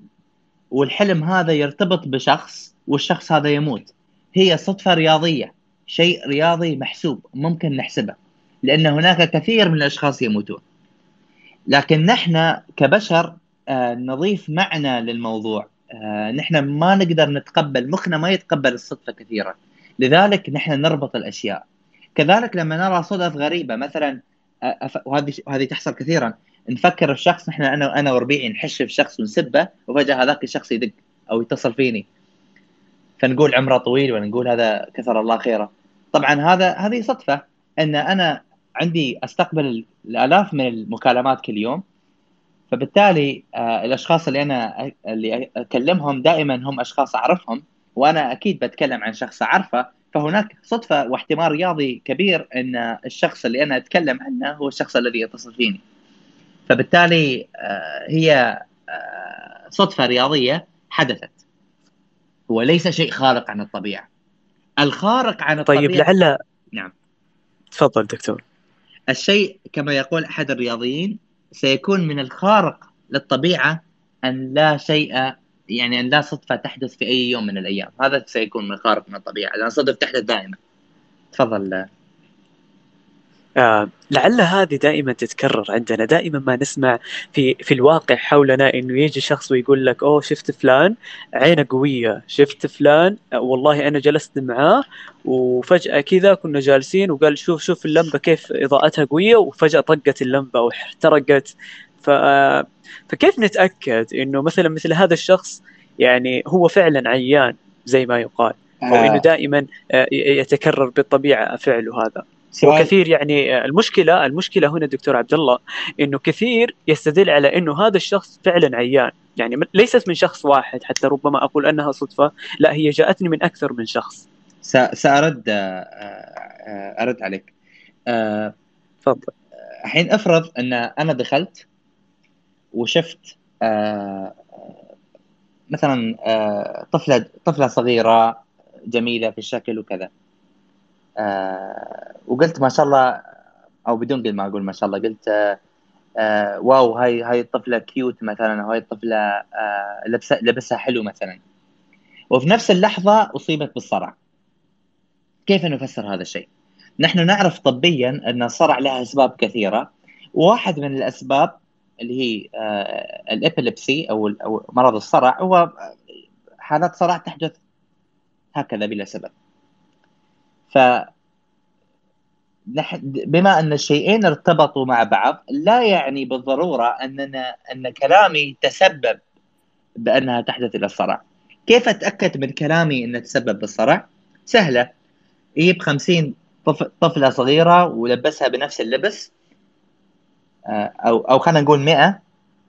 والحلم هذا يرتبط بشخص والشخص هذا يموت. هي صدفة رياضية شيء رياضي محسوب ممكن نحسبه. لأن هناك كثير من الأشخاص يموتون. لكن نحن كبشر آه، نضيف معنى للموضوع. آه، نحن ما نقدر نتقبل مخنا ما يتقبل الصدفة كثيرا لذلك نحن نربط الأشياء. كذلك لما نرى صدف غريبة مثلا وهذه وهذه تحصل كثيرا. نفكر في شخص نحن أنا أنا وربيعي نحش في شخص ونسبه وفجأة هذاك الشخص يدق أو يتصل فيني. فنقول عمره طويل ولا نقول هذا كثر الله خيره. طبعا هذا هذه صدفة. إن أنا عندي أستقبل الآلاف من المكالمات كل يوم. فبالتالي آه، الأشخاص اللي أنا اللي أكلمهم دائما هم أشخاص أعرفهم وأنا أكيد بتكلم عن شخص أعرفه. فهناك صدفة واحتمال رياضي كبير إن الشخص اللي أنا أتكلم عنه هو الشخص الذي يتصل فيني فبالتالي آه، هي آه، صدفة رياضية حدثت. هو ليس شيء خارق عن الطبيعة. الخارق عن الطبيعة طيب لعل نعم. تفضل دكتور. الشيء كما يقول أحد الرياضيين سيكون من الخارق للطبيعة أن لا شيء يعني أن لا صدفة تحدث في أي يوم من الأيام. هذا سيكون من خارق من الطبيعة لأن الصدف تحدث دائما. تفضل. آه لعل هذه دائما تتكرر عندنا. دائما ما نسمع في في الواقع حولنا إنه يجي شخص ويقول لك أوه شفت فلان؟ عينه قوية. شفت فلان؟ آه والله أنا جلست معاه وفجأة كذا كنا جالسين وقال شوف شوف اللمبة كيف إضاءتها قوية. وفجأة طقت اللمبة أو احترقت ف فكيف نتأكد إنه مثلا مثل هذا الشخص يعني هو فعلا عيان زي ما يقال؟ أو إنه آه. دائما آه، يتكرر بالطبيعة فعله هذا؟ وكثير يعني آه، المشكلة المشكلة هنا دكتور عبد الله إنه كثير يستدل على إنه هذا الشخص فعلا عيان. يعني ليست من شخص واحد حتى ربما أقول أنها صدفة لا هي جاءتني من أكثر من شخص. سأرد أرد عليك. تفضل. الحين أفرض أن أنا دخلت وشفت آه، مثلا آه، طفلة طفلة صغيرة جميلة في الشكل وكذا. آه، وقلت ما شاء الله أو بدون قل ما أقول ما شاء الله قلت wow هاي هاي الطفلة cute مثلا هاي الطفلة لبسها لبسها حلو مثلا. وفي نفس اللحظة أصيبت بالصرع. كيف نفسر هذا الشيء؟ نحن نعرف طبيا أن الصرع له أسباب كثيرة. واحد من الأسباب اللي هي آه، الإبيليبسي أو أو مرض الصرع هو حالات صرع تحدث هكذا بلا سبب. ف بما أن الشيئين ارتبطوا مع بعض لا يعني بالضرورة اننا أن كلامي تسبب بأنها تحدث إلى الصرع. كيف أتأكد من كلامي أنه تسبب بالصرع؟ سهلة. يجيب 50 طفلة صغيرة ولبسها بنفس اللبس. آه، أو أو خلينا نقول 100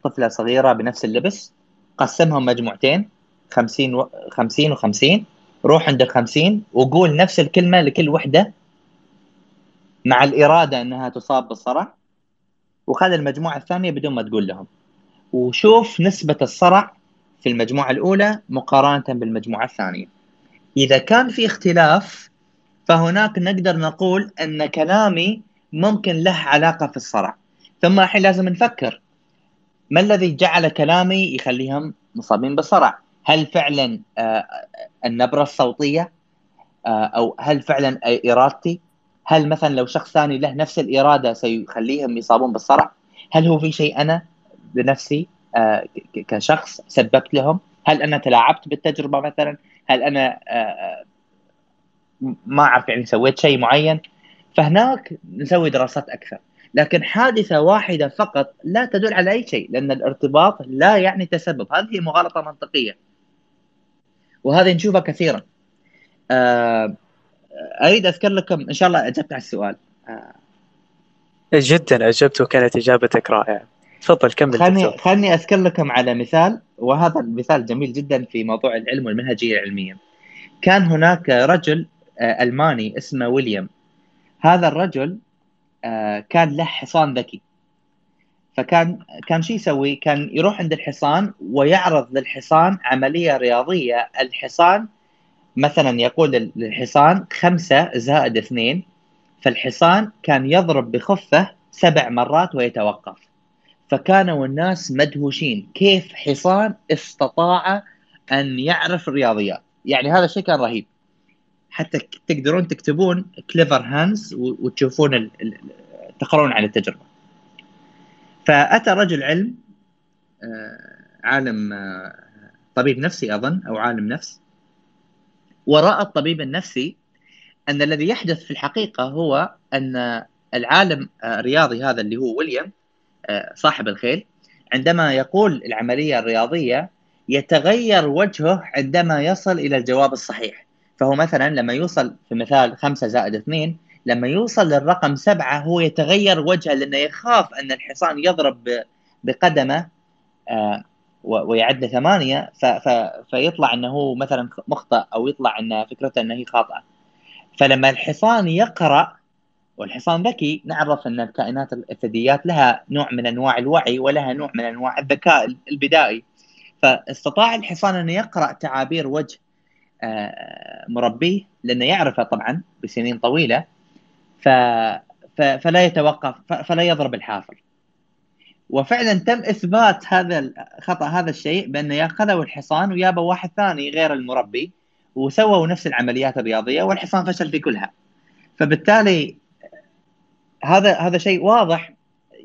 طفلة صغيرة بنفس اللبس. قسمهم مجموعتين 50 و... 50 و50 روح عند ال 50 وقول نفس الكلمة لكل وحدة مع الإرادة إنها تصاب بالصرع وخذ المجموعة الثانية بدون ما تقول لهم. وشوف نسبة الصرع في المجموعة الأولى مقارنة بالمجموعة الثانية. إذا كان في اختلاف فهناك نقدر نقول أن كلامي ممكن له علاقة في الصرع. ثم الحين لازم نفكر ما الذي جعل كلامي يخليهم مصابين بالصرع؟ هل فعلا آه، النبرة الصوتية آه، أو هل فعلا إرادتي؟ هل مثلا لو شخص ثاني له نفس الإرادة سيخليهم يصابون بالصرع؟ هل هو في شيء أنا بنفسي آه، كشخص سببت لهم؟ هل أنا تلاعبت بالتجربة مثلا؟ هل أنا ما أعرف يعني سويت شيء معين؟ فهناك نسوي دراسات أكثر. لكن حادثة واحدة فقط لا تدل على أي شيء لأن الارتباط لا يعني تسبب. هذه مغالطة منطقية. وهذه نشوفها كثيرا. آه، أريد أذكر لكم إن شاء الله أجبت على السؤال. آه. جدا أجبت وكانت إجابتك رائعة. تفضل كمل خلني خلني أذكر لكم على مثال وهذا المثال جميل جدا في موضوع العلم والمنهجية العلمية. كان هناك رجل آه، ألماني اسمه ويليام. هذا الرجل كان له حصان ذكي. فكان كان شو يسوي؟ كان يروح عند الحصان ويعرض للحصان عملية رياضية. الحصان مثلا يقول للحصان خمسة زائد اثنين فالحصان كان يضرب بخفة سبع مرات ويتوقف. فكانوا الناس مدهوشين. كيف حصان استطاع أن يعرف الرياضيات؟ يعني هذا الشيء كان رهيب. حتى تقدرون تكتبون كليفر هانز وتشوفون تقرون عن التجربة. فأتى رجل علم آه، عالم آه، طبيب نفسي أظن أو عالم نفس ورأى الطبيب النفسي أن الذي يحدث في الحقيقة هو أن العالم الرياضي هذا اللي هو ويليام آه، صاحب الخيل عندما يقول العملية الرياضية يتغير وجهه عندما يصل إلى الجواب الصحيح. فهو مثلا لما يوصل في مثال 5 زائد 2 لما يوصل للرقم سبعة هو يتغير وجهه لأنه يخاف أن الحصان يضرب بقدمه آه، ويعد ثمانية فيطلع أنه هو مثلا مخطئ أو يطلع أن فكرته أنه هي خاطئة. فلما الحصان يقرأ والحصان ذكي نعرف أن الكائنات الثدييات لها نوع من أنواع الوعي ولها نوع من أنواع الذكاء البدائي. فاستطاع الحصان أن يقرأ تعابير وجه آه، مربيه لأنه يعرفه طبعا بسنين طويلة. ف... ف... فلا يتوقف فلا يضرب الحافر وفعلا تم إثبات هذا خطأ هذا الشيء بانه ياخذوا الحصان ويابوا واحد ثاني غير المربي وسووا نفس العمليات الرياضية والحصان فشل في كلها. فبالتالي هذا هذا شيء واضح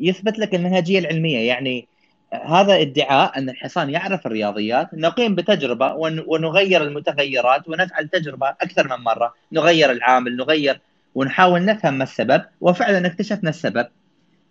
يثبت لك المنهجية العلمية. يعني هذا ادعاء أن الحصان يعرف الرياضيات نقيم بتجربة ونغير المتغيرات ونفعل تجربة أكثر من مرة نغير العامل نغير ونحاول نفهم ما السبب وفعلا اكتشفنا السبب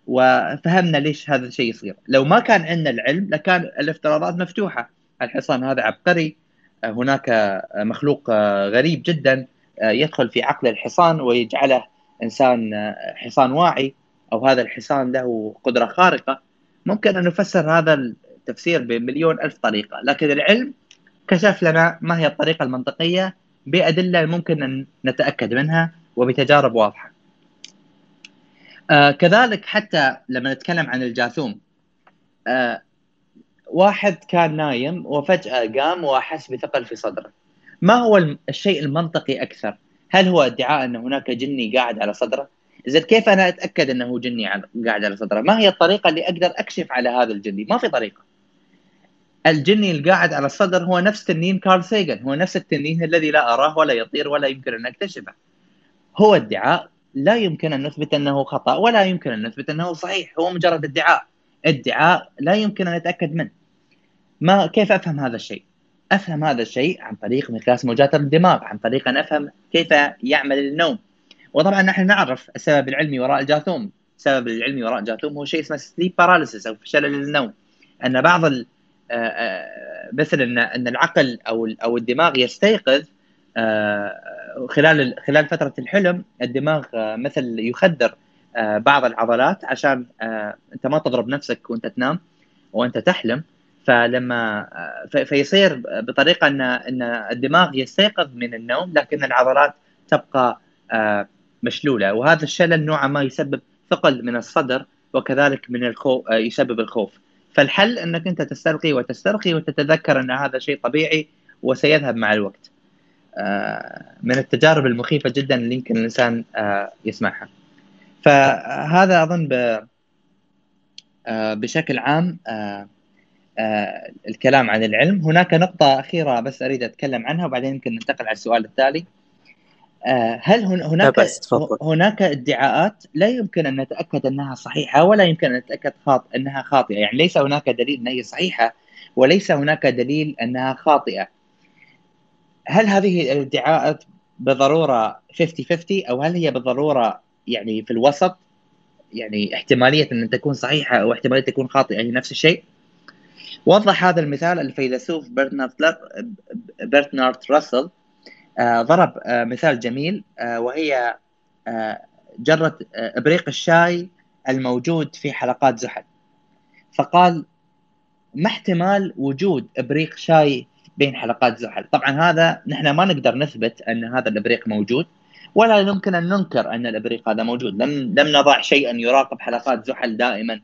وفهمنا ليش هذا الشيء يصير. لو ما كان عندنا العلم لكان الافتراضات مفتوحة. الحصان هذا عبقري هناك مخلوق غريب جدا يدخل في عقل الحصان ويجعله إنسان حصان واعي أو هذا الحصان له قدرة خارقة. ممكن أن نفسر هذا التفسير بمليون ألف طريقة لكن العلم كشف لنا ما هي الطريقة المنطقية بأدلة ممكن أن نتأكد منها. وبتجارب واضحة. آه كذلك حتى لما نتكلم عن الجاثوم آه واحد كان نايم وفجأة قام وأحس بثقل في صدره. ما هو الشيء المنطقي أكثر؟ هل هو ادعاء أن هناك جني قاعد على صدره؟ زين كيف أنا أتأكد أنه جني قاعد على صدره؟ ما هي الطريقة اللي أقدر أكشف على هذا الجني؟ ما في طريقة. الجني القاعد على الصدر هو نفس تنين كارل ساغان، هو نفس التنين الذي لا أراه ولا يطير ولا يمكن أن أكتشفه. هو ادعاء لا يمكن أن نثبت أنه خطأ ولا يمكن أن نثبت أنه صحيح هو مجرد ادعاء. ادعاء لا يمكن أن نتأكد منه. ما كيف أفهم هذا الشيء؟ أفهم هذا الشيء عن طريق مقياس موجات الدماغ عن طريق أن أفهم كيف يعمل النوم. وطبعا نحن نعرف السبب العلمي وراء الجاثوم. السبب العلمي وراء الجاثوم هو شيء اسمه sleep paralysis أو شلل النوم أن بعض آه، آه، مثل إن إن العقل أو أو الدماغ يستيقظ آه، خلال خلال فترة الحلم الدماغ آه، مثل يخدر آه، بعض العضلات عشان أنت ما تضرب نفسك وأنت تنام وأنت تحلم. فلما فيصير بطريقة أن أن الدماغ يستيقظ من النوم لكن العضلات تبقى مشلولة. وهذا الشلل نوعا ما يسبب ثقل من الصدر وكذلك من الخوف يسبب الخوف. فالحل أنك أنت تسترقي وتسترخي وتتذكر أن هذا شيء طبيعي وسيذهب مع الوقت. آه، من التجارب المخيفة جدا اللي يمكن الإنسان آه، يسمعها. فهذا أظن آه، بشكل عام الكلام عن العلم. هناك نقطة أخيرة بس أريد أتكلم عنها وبعدين يمكن ننتقل على السؤال التالي. هل هناك هناك ادعاءات؟ لا يمكن أن نتأكد أنها صحيحة ولا يمكن أن نتأكد خاط أنها خاطئة. يعني ليس هناك دليل انها صحيحة وليس هناك دليل أنها خاطئة. هل هذه الادعاءات بالضروره 50 50 أو هل هي بالضروره يعني في الوسط؟ يعني احتمالية أن تكون صحيحة أو احتمالية تكون خاطئة هي نفس الشيء. وضح هذا المثال الفيلسوف برنارد راسل. آه ضرب آه مثال جميل. آه وهي جرة إبريق الشاي الموجود في حلقات زحل. فقال ما احتمال وجود إبريق شاي بين حلقات زحل. طبعا هذا نحن ما نقدر نثبت أن هذا الإبريق موجود ولا يمكن أن ننكر أن الإبريق هذا موجود. لم لم نضع شيئا يراقب حلقات زحل دائما.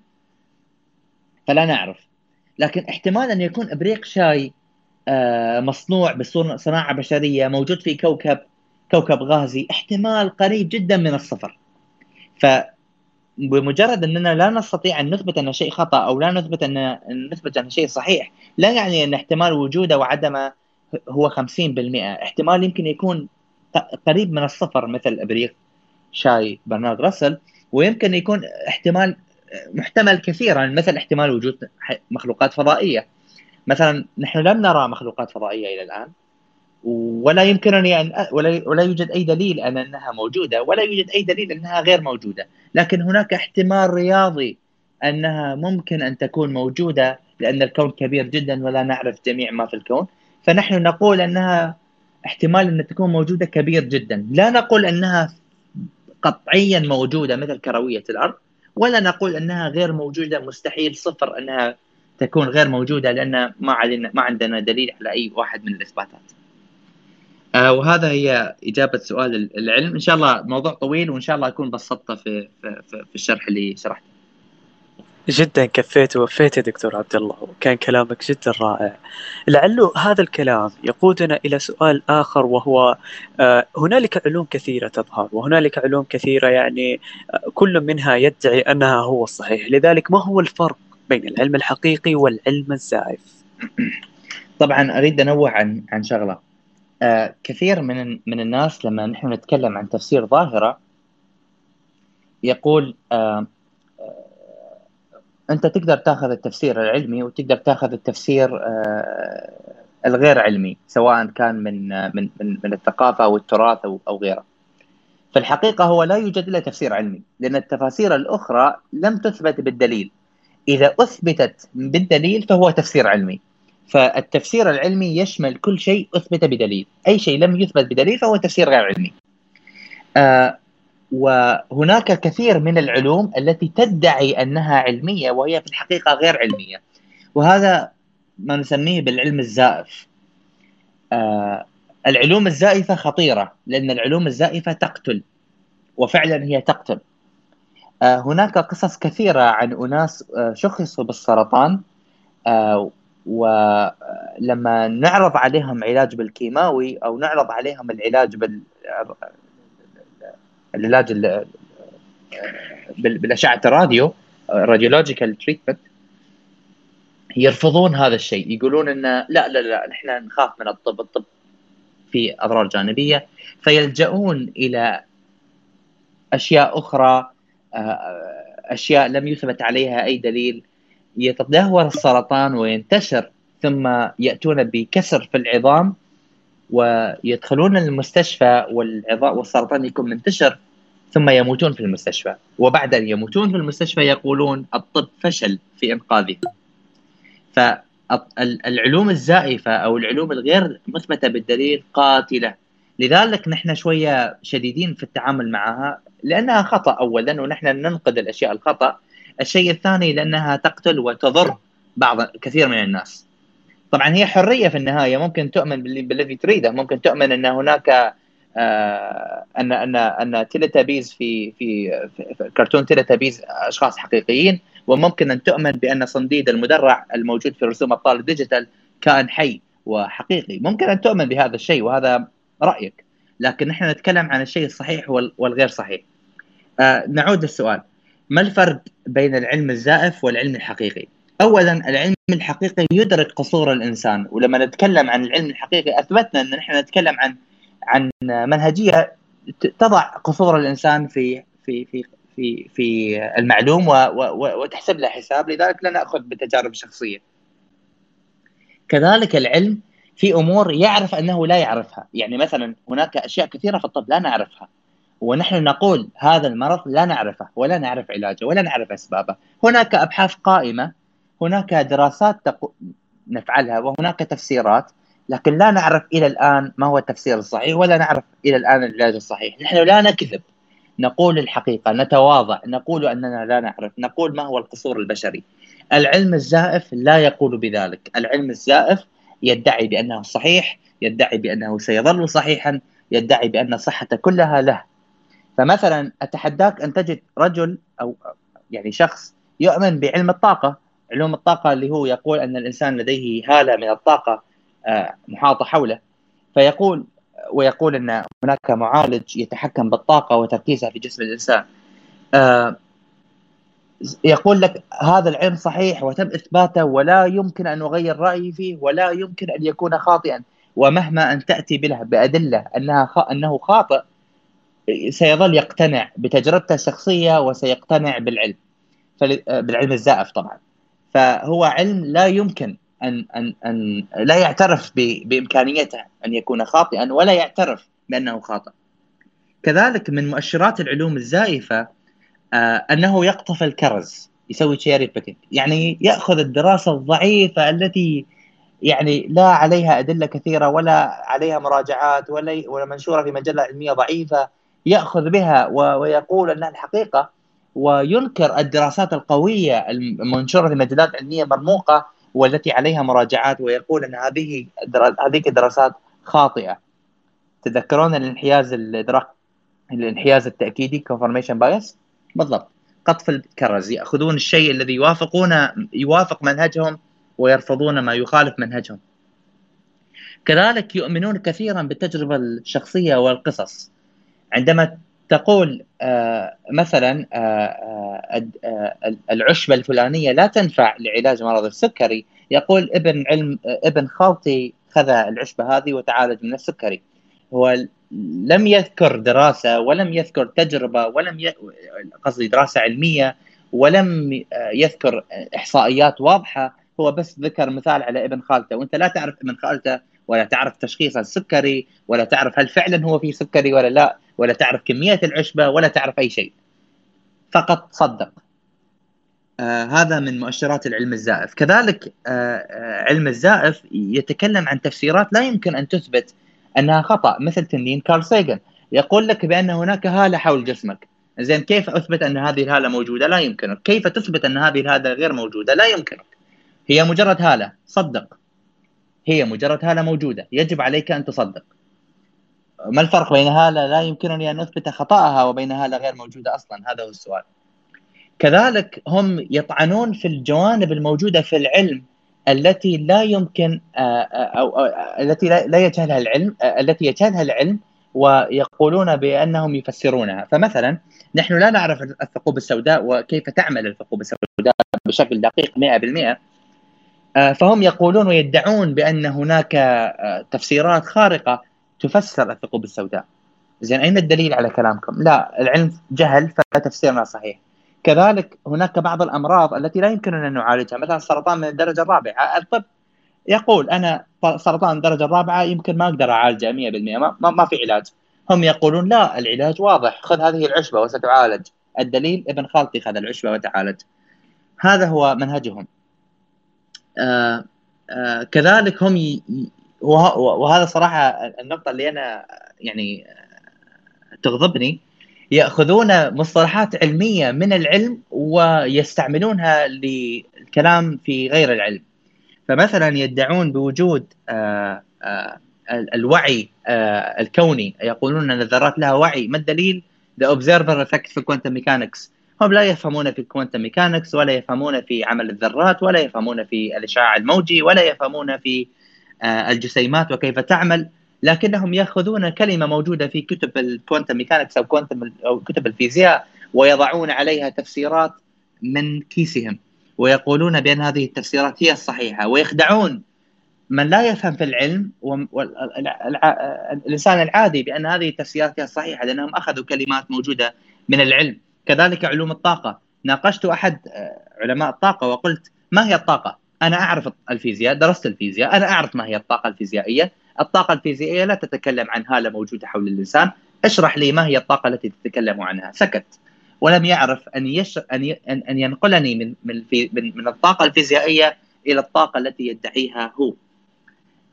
فلا نعرف. لكن احتمال أن يكون إبريق شاي آه، مصنوع بصناعة بشرية موجود في كوكب كوكب غازي احتمال قريب جدا من الصفر. ف بمجرد أننا لا نستطيع أن نثبت أن شيء خطأ أو لا نثبت أن نثبت أن شيء صحيح لا يعني أن احتمال وجوده وعدمه هو 50% احتمال يمكن يكون قريب من الصفر مثل إبريق شاي برنارد راسل. ويمكن يكون احتمال محتمل كثيرا مثل احتمال وجود مخلوقات فضائية. مثلا نحن لم نرى مخلوقات فضائية إلى الآن. ولا يمكنني أن ولا ولا يوجد أي دليل أن أنها موجودة ولا يوجد أي دليل أنها غير موجودة. لكن هناك احتمال رياضي أنها ممكن أن تكون موجودة لأن الكون كبير جدا ولا نعرف جميع ما في الكون. فنحن نقول أنها احتمال أن تكون موجودة كبير جدا. لا نقول أنها قطعيا موجودة مثل كروية الأرض ولا نقول أنها غير موجودة. مستحيل صفر أنها تكون غير موجودة لأن ما علينا ما عندنا دليل على أي واحد من الإثباتات. آه وهذا هي إجابة سؤال العلم. إن شاء الله موضوع طويل وإن شاء الله أكون بسطته في في, في الشرح اللي شرحته. جدا كفيت ووفيت يا دكتور عبد الله وكان كلامك جدا رائع. لعله هذا الكلام يقودنا إلى سؤال آخر وهو آه، هنالك علوم كثيرة تظهر وهنالك علوم كثيرة يعني آه، كل منها يدعي أنها هو الصحيح. لذلك ما هو الفرق بين العلم الحقيقي والعلم الزائف؟ طبعا أريد أنوه عن عن شغلة. آه كثير من من الناس لما نحن نتكلم عن تفسير ظاهرة يقول آه أنت تقدر تاخذ التفسير العلمي وتقدر تاخذ التفسير آه، الغير علمي سواء كان من من من, من الثقافة أو التراث أو أو غيره. في الحقيقة هو لا يوجد إلا تفسير علمي لأن التفاسير الأخرى لم تثبت بالدليل. إذا أثبتت بالدليل فهو تفسير علمي. فالتفسير العلمي يشمل كل شيء أثبت بدليل، أي شيء لم يثبت بدليل فهو تفسير غير علمي. آه وهناك الكثير من العلوم التي تدعي أنها علمية وهي في الحقيقة غير علمية. وهذا ما نسميه بالعلم الزائف. آه العلوم الزائفة خطيرة لأن العلوم الزائفة تقتل وفعلا هي تقتل. آه هناك قصص كثيرة عن أناس آه شخصوا بالسرطان آه ولما نعرض عليهم علاج بالكيماوي أو نعرض عليهم العلاج بال العلاج بالأشعة الراديو radiological treatment يرفضون هذا الشيء. يقولون انه لا لا لا نحن نخاف من الطب الطب في أضرار جانبية. فيلجؤون إلى أشياء أخرى آه، أشياء لم يثبت عليها أي دليل. يتدهور السرطان وينتشر ثم يأتون بكسر في العظام ويدخلون المستشفى والعظام والسرطان يكون منتشر ثم يموتون في المستشفى. وبعد أن يموتون في المستشفى يقولون الطب فشل في إنقاذه فالعلوم الزائفة أو العلوم الغير مثبتة بالدليل قاتلة. لذلك نحن شوية شديدين في التعامل معها لأنها خطأ أولا ونحن ننقد الأشياء الخطأ. الشيء الثاني لأنها تقتل وتضر بعض كثير من الناس. طبعا هي حرية في النهاية ممكن تؤمن بالذي تريده. ممكن تؤمن أن هناك آه ان ان أن تيليتابيز في في, في كرتون تيليتابيز أشخاص حقيقيين. وممكن أن تؤمن بأن صنديد المدرع الموجود في رسوم أبطال الديجيتال كائن حي وحقيقي. ممكن أن تؤمن بهذا الشيء وهذا رأيك. لكن نحن نتكلم عن الشيء الصحيح والغير صحيح. آه نعود للسؤال. ما الفرق بين العلم الزائف والعلم الحقيقي. اولا العلم الحقيقي يدرك قصور الإنسان ولما نتكلم عن العلم الحقيقي أثبتنا أن نحن نتكلم عن عن منهجية تضع قصور الإنسان في في في في في المعلوم وتحسب له حساب لذلك لا نأخذ بتجارب شخصية. كذلك العلم في أمور يعرف أنه لا يعرفها. يعني مثلا هناك أشياء كثيرة في الطب لا نعرفها. ونحن نقول هذا المرض لا نعرفه ولا نعرف علاجه ولا نعرف أسبابه. هناك أبحاث قائمة هناك دراسات نفعلها وهناك تفسيرات لكن لا نعرف إلى الآن ما هو التفسير الصحيح ولا نعرف إلى الآن العلاج الصحيح. نحن لا نكذب. نقول الحقيقة نتواضع نقول أننا لا نعرف نقول ما هو القصور البشري. العلم الزائف لا يقول بذلك. العلم الزائف يدعي بأنه صحيح يدعي بأنه سيظل صحيحا يدعي بأن الصحه كلها له. فمثلا أتحداك أن تجد رجل أو يعني شخص يؤمن بعلم الطاقة. علوم الطاقة اللي هو يقول أن الإنسان لديه هالة من الطاقة آه، محاطه حوله. فيقول ويقول أن هناك معالج يتحكم بالطاقة وتركيزها في جسم الإنسان. آه، يقول لك هذا العلم صحيح وتم إثباته ولا يمكن أن أغير رأيي فيه ولا يمكن أن يكون خاطئا. ومهما أن تأتي به بأدلة أنها خ... أنه خاطئ سيظل يقتنع بتجربته الشخصية وسيقتنع بالعلم. بالعلم الزائف طبعا فهو علم لا يمكن أن أن أن لا يعترف. بإمكانيته أن يكون خاطئا ولا يعترف بأنه خاطئ كذلك من مؤشرات العلوم الزائفة آه أنه يقطف الكرز يسوي تشيري بيكينج يعني يأخذ الدراسة الضعيفة التي يعني لا عليها أدلة كثيرة ولا عليها مراجعات ولا ولا منشورة في مجلة علمية ضعيفة يأخذ بها ويقول أنها الحقيقة وينكر الدراسات القوية المنشورة في مجلات علميه مرموقه والتي عليها مراجعات ويقول أن هذه هذه الدراسات خاطئة. تذكرون الانحياز الادراك الانحياز التأكيدي confirmation bias بالضبط. قطف الكرز. يأخذون الشيء الذي يوافقون يوافق منهجهم ويرفضون ما يخالف منهجهم. كذلك يؤمنون كثيرا بالتجربة الشخصية والقصص. عندما تقول آه، مثلا آه، آه، العشبه الفلانية لا تنفع لعلاج مرض السكري يقول ابن علم ابن خالتي خذ العشبه هذه وتعالج من السكري. هو لم يذكر دراسة ولم يذكر تجربة ولم ي... قصدي دراسة علمية ولم يذكر إحصائيات واضحة هو بس ذكر مثال على ابن خالته. وأنت لا تعرف ابن خالته ولا تعرف تشخيص السكري ولا تعرف هل فعلا هو في سكري ولا لا ولا تعرف كمية العشبة ولا تعرف أي شيء. فقط صدق. آه هذا من مؤشرات العلم الزائف. كذلك آه آه علم الزائف يتكلم عن تفسيرات لا يمكن أن تثبت أنها خطأ مثل تنين كارل سيجن يقول لك بأن هناك هالة حول جسمك. زين كيف أثبت أن هذه الهالة موجودة؟ لا يمكنك. كيف تثبت أن هذه الهالة غير موجودة؟ لا يمكنك. هي مجرد هالة. صدق. هي مجرد هالة موجودة. يجب عليك أن تصدق. ما الفرق بين هالة لا يمكنني أن أثبت خطأها وبين هالة غير موجودة أصلا؟ هذا هو السؤال. كذلك هم يطعنون في الجوانب الموجودة في العلم التي لا يمكن آه، آه، أو التي لا يجهلها العلم آه، التي يجهلها العلم ويقولون بأنهم يفسرونها. فمثلا نحن لا نعرف الثقوب السوداء وكيف تعمل الثقوب السوداء بشكل دقيق 100% فهم يقولون ويدعون بأن هناك تفسيرات خارقة تفسر الثقوب السوداء. زين أين الدليل على كلامكم؟ لا العلم جهل فتفسيرنا صحيح. كذلك هناك بعض الأمراض التي لا يمكننا أن نعالجها مثلا السرطان من الدرجة الرابعة. الطب يقول أنا سرطان الدرجة الرابعة يمكن ما أقدر أعالجه 100% ما, ما في علاج. هم يقولون لا العلاج واضح خذ هذه العشبة وستعالج. الدليل ابن خالتي خذ العشبة وتعالج. هذا هو منهجهم. آه آه كذلك هم ي... وهذا صراحة النقطة اللي أنا يعني تغضبني. يأخذون مصطلحات علمية من العلم ويستعملونها للكلام في غير العلم. فمثلا يدعون بوجود آه، آه، الوعي الكوني. يقولون إن الذرات لها وعي. ما الدليل؟ The observer effect في ال quantum mechanics هم لا يفهمون في ال quantum mechanics ولا يفهمون في عمل الذرات ولا يفهمون في الأشعاع الموجي ولا يفهمون في الجسيمات وكيف تعمل. لكنهم يأخذون كلمة موجودة في كتب ال quantum mechanics أو quantum أو كتب الفيزياء ويضعون عليها تفسيرات من كيسهم ويقولون بأن هذه التفسيرات هي الصحيحة. ويخدعون من لا يفهم في العلم والانسان العادي بأن هذه التفسيرات هي الصحيحة لأنهم أخذوا كلمات موجودة من العلم. كذلك علوم الطاقة. ناقشت أحد علماء الطاقة وقلت ما هي الطاقة؟ أنا أعرف الفيزياء درست الفيزياء أنا أعرف ما هي الطاقة الفيزيائية. الطاقة الفيزيائية لا تتكلم عن هاله موجودة حول الانسان اشرح لي ما هي الطاقة التي تتكلم عنها. سكت. ولم يعرف أن يش... أن ي... أن ينقلني من من, في... من من الطاقة الفيزيائية إلى الطاقة التي يدعيها هو.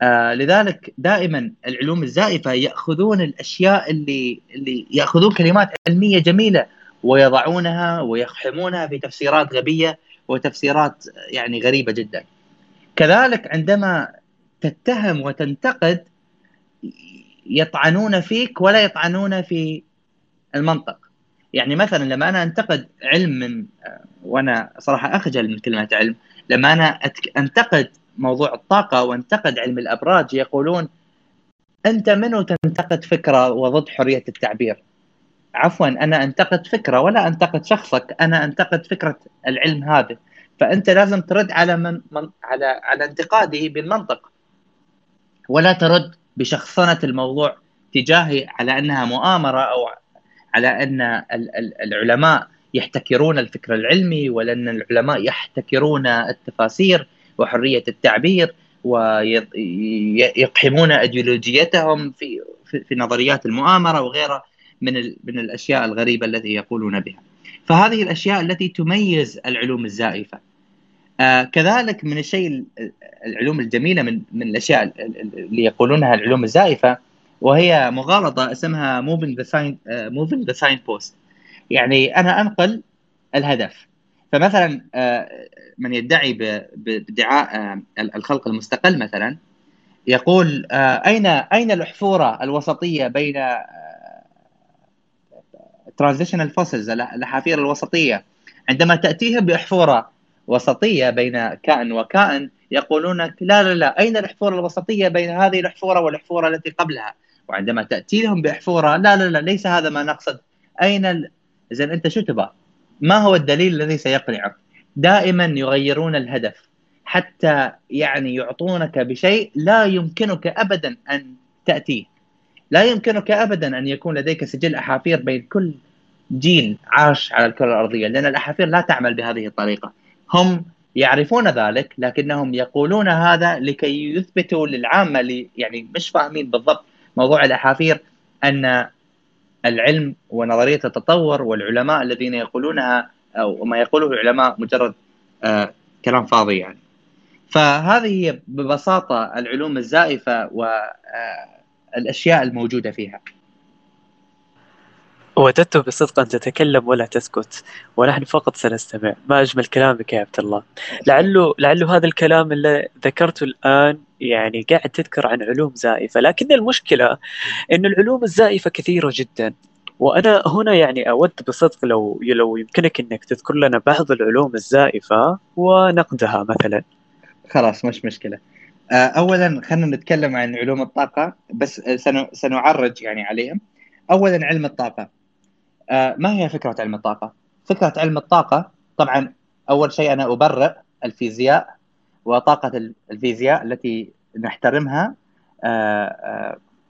آه لذلك دائما العلوم الزائفة يأخذون الأشياء اللي اللي يأخذون كلمات علمية جميلة. ويضعونها ويقحمونها في تفسيرات غبية وتفسيرات يعني غريبة جدا. كذلك عندما تتهم وتنتقد يطعنون فيك ولا يطعنون في المنطق. يعني مثلا لما أنا أنتقد علم من وأنا صراحة أخجل من كلمة علم لما أنا أنتقد موضوع الطاقة وأنتقد علم الأبراج يقولون أنت منو تنتقد فكرة وضد حرية التعبير عفوا أنا أنتقد فكرة ولا أنتقد شخصك أنا أنتقد فكرة العلم هذا فأنت لازم ترد على من, من على على انتقاده بالمنطق. ولا ترد بشخصنة الموضوع تجاهي على أنها مؤامرة أو على أن العلماء يحتكرون الفكر العلمي ولأن العلماء يحتكرون التفاسير وحرية التعبير ويقحمون ايديولوجيتهم في في نظريات المؤامرة وغيرها. من من الأشياء الغريبة التي يقولون بها. فهذه الأشياء التي تميز العلوم الزائفة. آه كذلك من الشيء العلوم الجميلة من من الأشياء اللي يقولونها العلوم الزائفة وهي مغالطة اسمها moving the sign uh, moving the post يعني أنا أنقل الهدف فمثلا uh, من يدعي بادعاء uh, الخلق المستقل مثلا يقول اين أين الأحفورة الوسطية بين transitional fossils الأحافير الوسطية عندما تأتيهم باحفوره وسطية بين كائن وكائن يقولون لا لا لا أين الاحفوره الوسطية بين هذه الاحفوره والاحفوره التي قبلها وعندما تاتي لهم باحفوره لا لا لا ليس هذا ما نقصد أين ال... اذا أنت شو تبغى؟ ما هو الدليل الذي سيقنعك؟ دائما يغيرون الهدف حتى يعني يعطونك بشيء لا يمكنك ابدا أن تأتيه لا يمكنك ابدا أن يكون لديك سجل أحافير بين كل جيل عاش على الكرة الأرضية لأن الأحافير لا تعمل بهذه الطريقة هم يعرفون ذلك لكنهم يقولون هذا لكي يثبتوا للعامة اللي يعني مش فاهمين بالضبط موضوع الأحافير أن العلم ونظرية التطور والعلماء الذين يقولونها أو ما يقوله العلماء مجرد آه كلام فاضي يعني. فهذه هي ببساطة العلوم الزائفة والاشياء آه الموجودة فيها. وددت بصدق أن تتكلم ولا تسكت ونحن فقط سنستمع. ما أجمل كلامك يا عبد الله. لعله لعله هذا الكلام اللي ذكرته الآن يعني قاعد تذكر عن علوم زائفة. لكن المشكلة أن العلوم الزائفة كثيرة جدا. وأنا هنا يعني أود بصدق لو لو يمكنك أنك تذكر لنا بعض العلوم الزائفة ونقدها مثلا. خلاص مش مشكلة. أولا خلينا نتكلم عن علوم الطاقة بس سنعرج يعني عليهم أولا علم الطاقة ما هي فكرة علم الطاقة؟ فكرة علم الطاقة طبعا أول شيء أنا أبرئ الفيزياء وطاقة الفيزياء التي نحترمها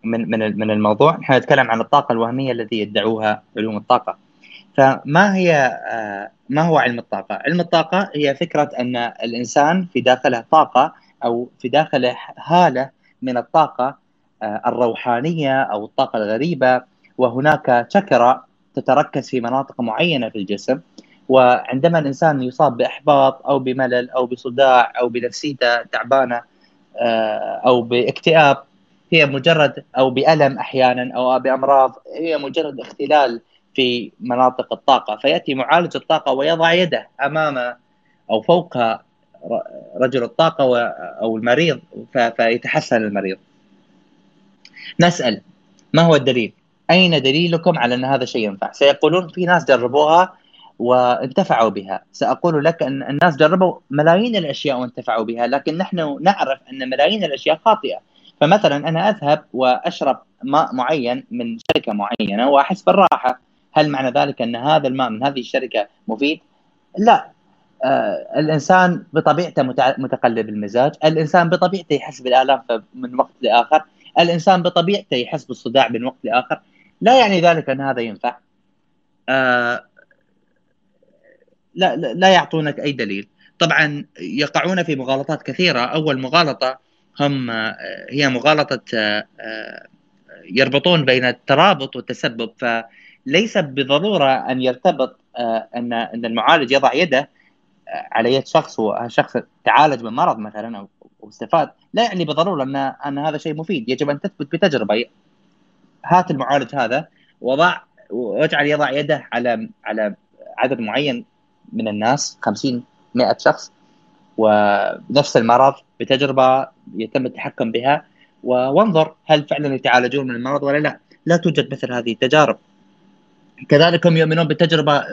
من من من الموضوع نحن نتكلم عن الطاقة الوهمية التي يدعوها علوم الطاقة فما هي ما هو علم الطاقة؟ علم الطاقة هي فكرة أن الإنسان في داخله طاقة أو في داخله هالة من الطاقة الروحانية أو الطاقة الغريبة وهناك شكرة تتركز في مناطق معينة في الجسم وعندما الإنسان يصاب بإحباط أو بملل أو بصداع أو بنفسيته تعبانة أو باكتئاب هي مجرد أو بألم أحيانا أو بأمراض هي مجرد اختلال في مناطق الطاقة فيأتي معالج الطاقة ويضع يده امام أو فوق رجل الطاقة أو المريض فيتحسن المريض. نسأل ما هو الدليل؟ أين دليلكم على أن هذا الشيء ينفع؟ سيقولون في ناس جربوها وانتفعوا بها، سأقول لك أن الناس جربوا ملايين الأشياء وانتفعوا بها، لكن نحن نعرف أن ملايين الأشياء خاطئة، فمثلا أنا أذهب وأشرب ماء معين من شركة معينة وأحس بالراحة، هل معنى ذلك أن هذا الماء من هذه الشركة مفيد؟ لا الإنسان بطبيعته متقلب المزاج، الإنسان بطبيعته يحس بالآلام من وقت لآخر، الإنسان بطبيعته يحس بالصداع من وقت لآخر، لا يعني ذلك أن هذا ينفع. آه لا لا يعطونك أي دليل. طبعا يقعون في مغالطات كثيرة، أول مغالطة هم آه، هي مغالطة آه، آه، يربطون بين الترابط والتسبب. فليس بالضروره أن يرتبط أن أن المعالج يضع يده على يد شخص وشخص تعالج من مرض مثلا أو استفاد لا يعني بالضروره ان أن هذا شيء مفيد. يجب أن تثبت بتجربة. هات المعالج هذا وضع واجعل يضع يده على على عدد معين من الناس 50 100 شخص ونفس المرض بتجربة يتم التحكم بها وانظر هل فعلا يتعالجون من المرض ولا لا. لا توجد مثل هذه التجارب. كذلك هم يؤمنون بالتجربة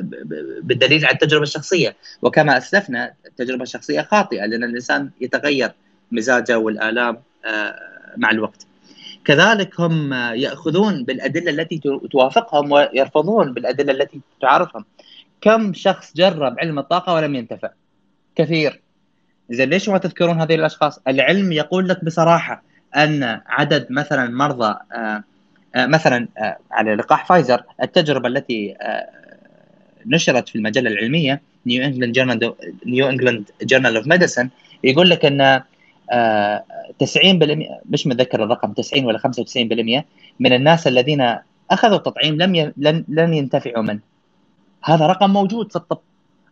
بالدليل على التجربة الشخصية. وكما أسلفنا التجربة الشخصية خاطئة لأن الإنسان يتغير مزاجه والآلام آه، مع الوقت. كذلك هم يأخذون بالأدلة التي توافقهم ويرفضون بالأدلة التي تعارضهم. كم شخص جرب علم الطاقة ولم ينتفع؟ كثير. زين ليش ما تذكرون هذه الأشخاص؟ العلم يقول لك بصراحة أن عدد مثلا مرضى آه، مثلا على لقاح فايزر التجربة التي نشرت في المجلة العلمية New England Journal New England Journal of Medicine يقول لك إن 90% آه، مش متذكر الرقم 90 ولا 95% من الناس الذين أخذوا التطعيم لم. لن لن ينتفعوا منه. هذا رقم موجود في الطب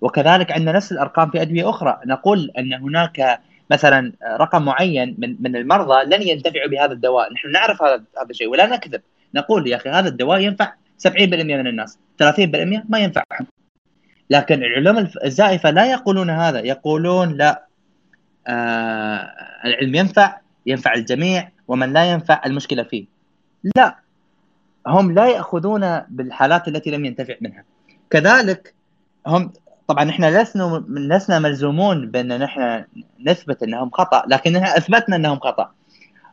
وكذلك عندنا نفس الأرقام في أدوية أخرى نقول أن هناك مثلا رقم معين من من المرضى لن ينتفعوا بهذا الدواء، نحن نعرف هذا هذا الشيء ولا نكذب، نقول يا أخي هذا الدواء ينفع 70% من الناس، 30% ما ينفعهم. لكن العلوم الزائفة لا يقولون هذا، يقولون لا. آه العلم ينفع ينفع الجميع ومن لا ينفع المشكلة فيه. لا. هم لا يأخذون بالحالات التي لم ينتفع منها. كذلك هم طبعا إحنا لسنا لسنا ملزومون بأن نحن نثبت أنهم خطأ لكن إحنا أثبتنا أنهم خطأ.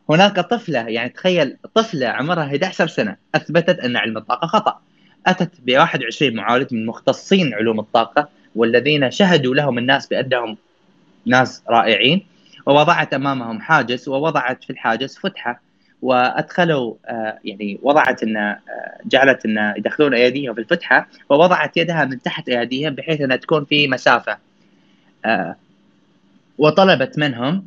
هناك طفلة يعني تخيل طفلة عمرها 11 سنة أثبتت أن علم الطاقة خطأ. أتت ب 21 معالج من مختصين علوم الطاقة والذين شهدوا لهم الناس بأنهم ناس رائعين ووضعت أمامهم حاجز ووضعت في الحاجز فتحة. وأدخلوا آه، يعني وضعت إن آه، جعلت إن يدخلون ايديهم في الفتحة ووضعت يدها من تحت ايديهم بحيث إنها تكون في مسافة. آه، وطلبت منهم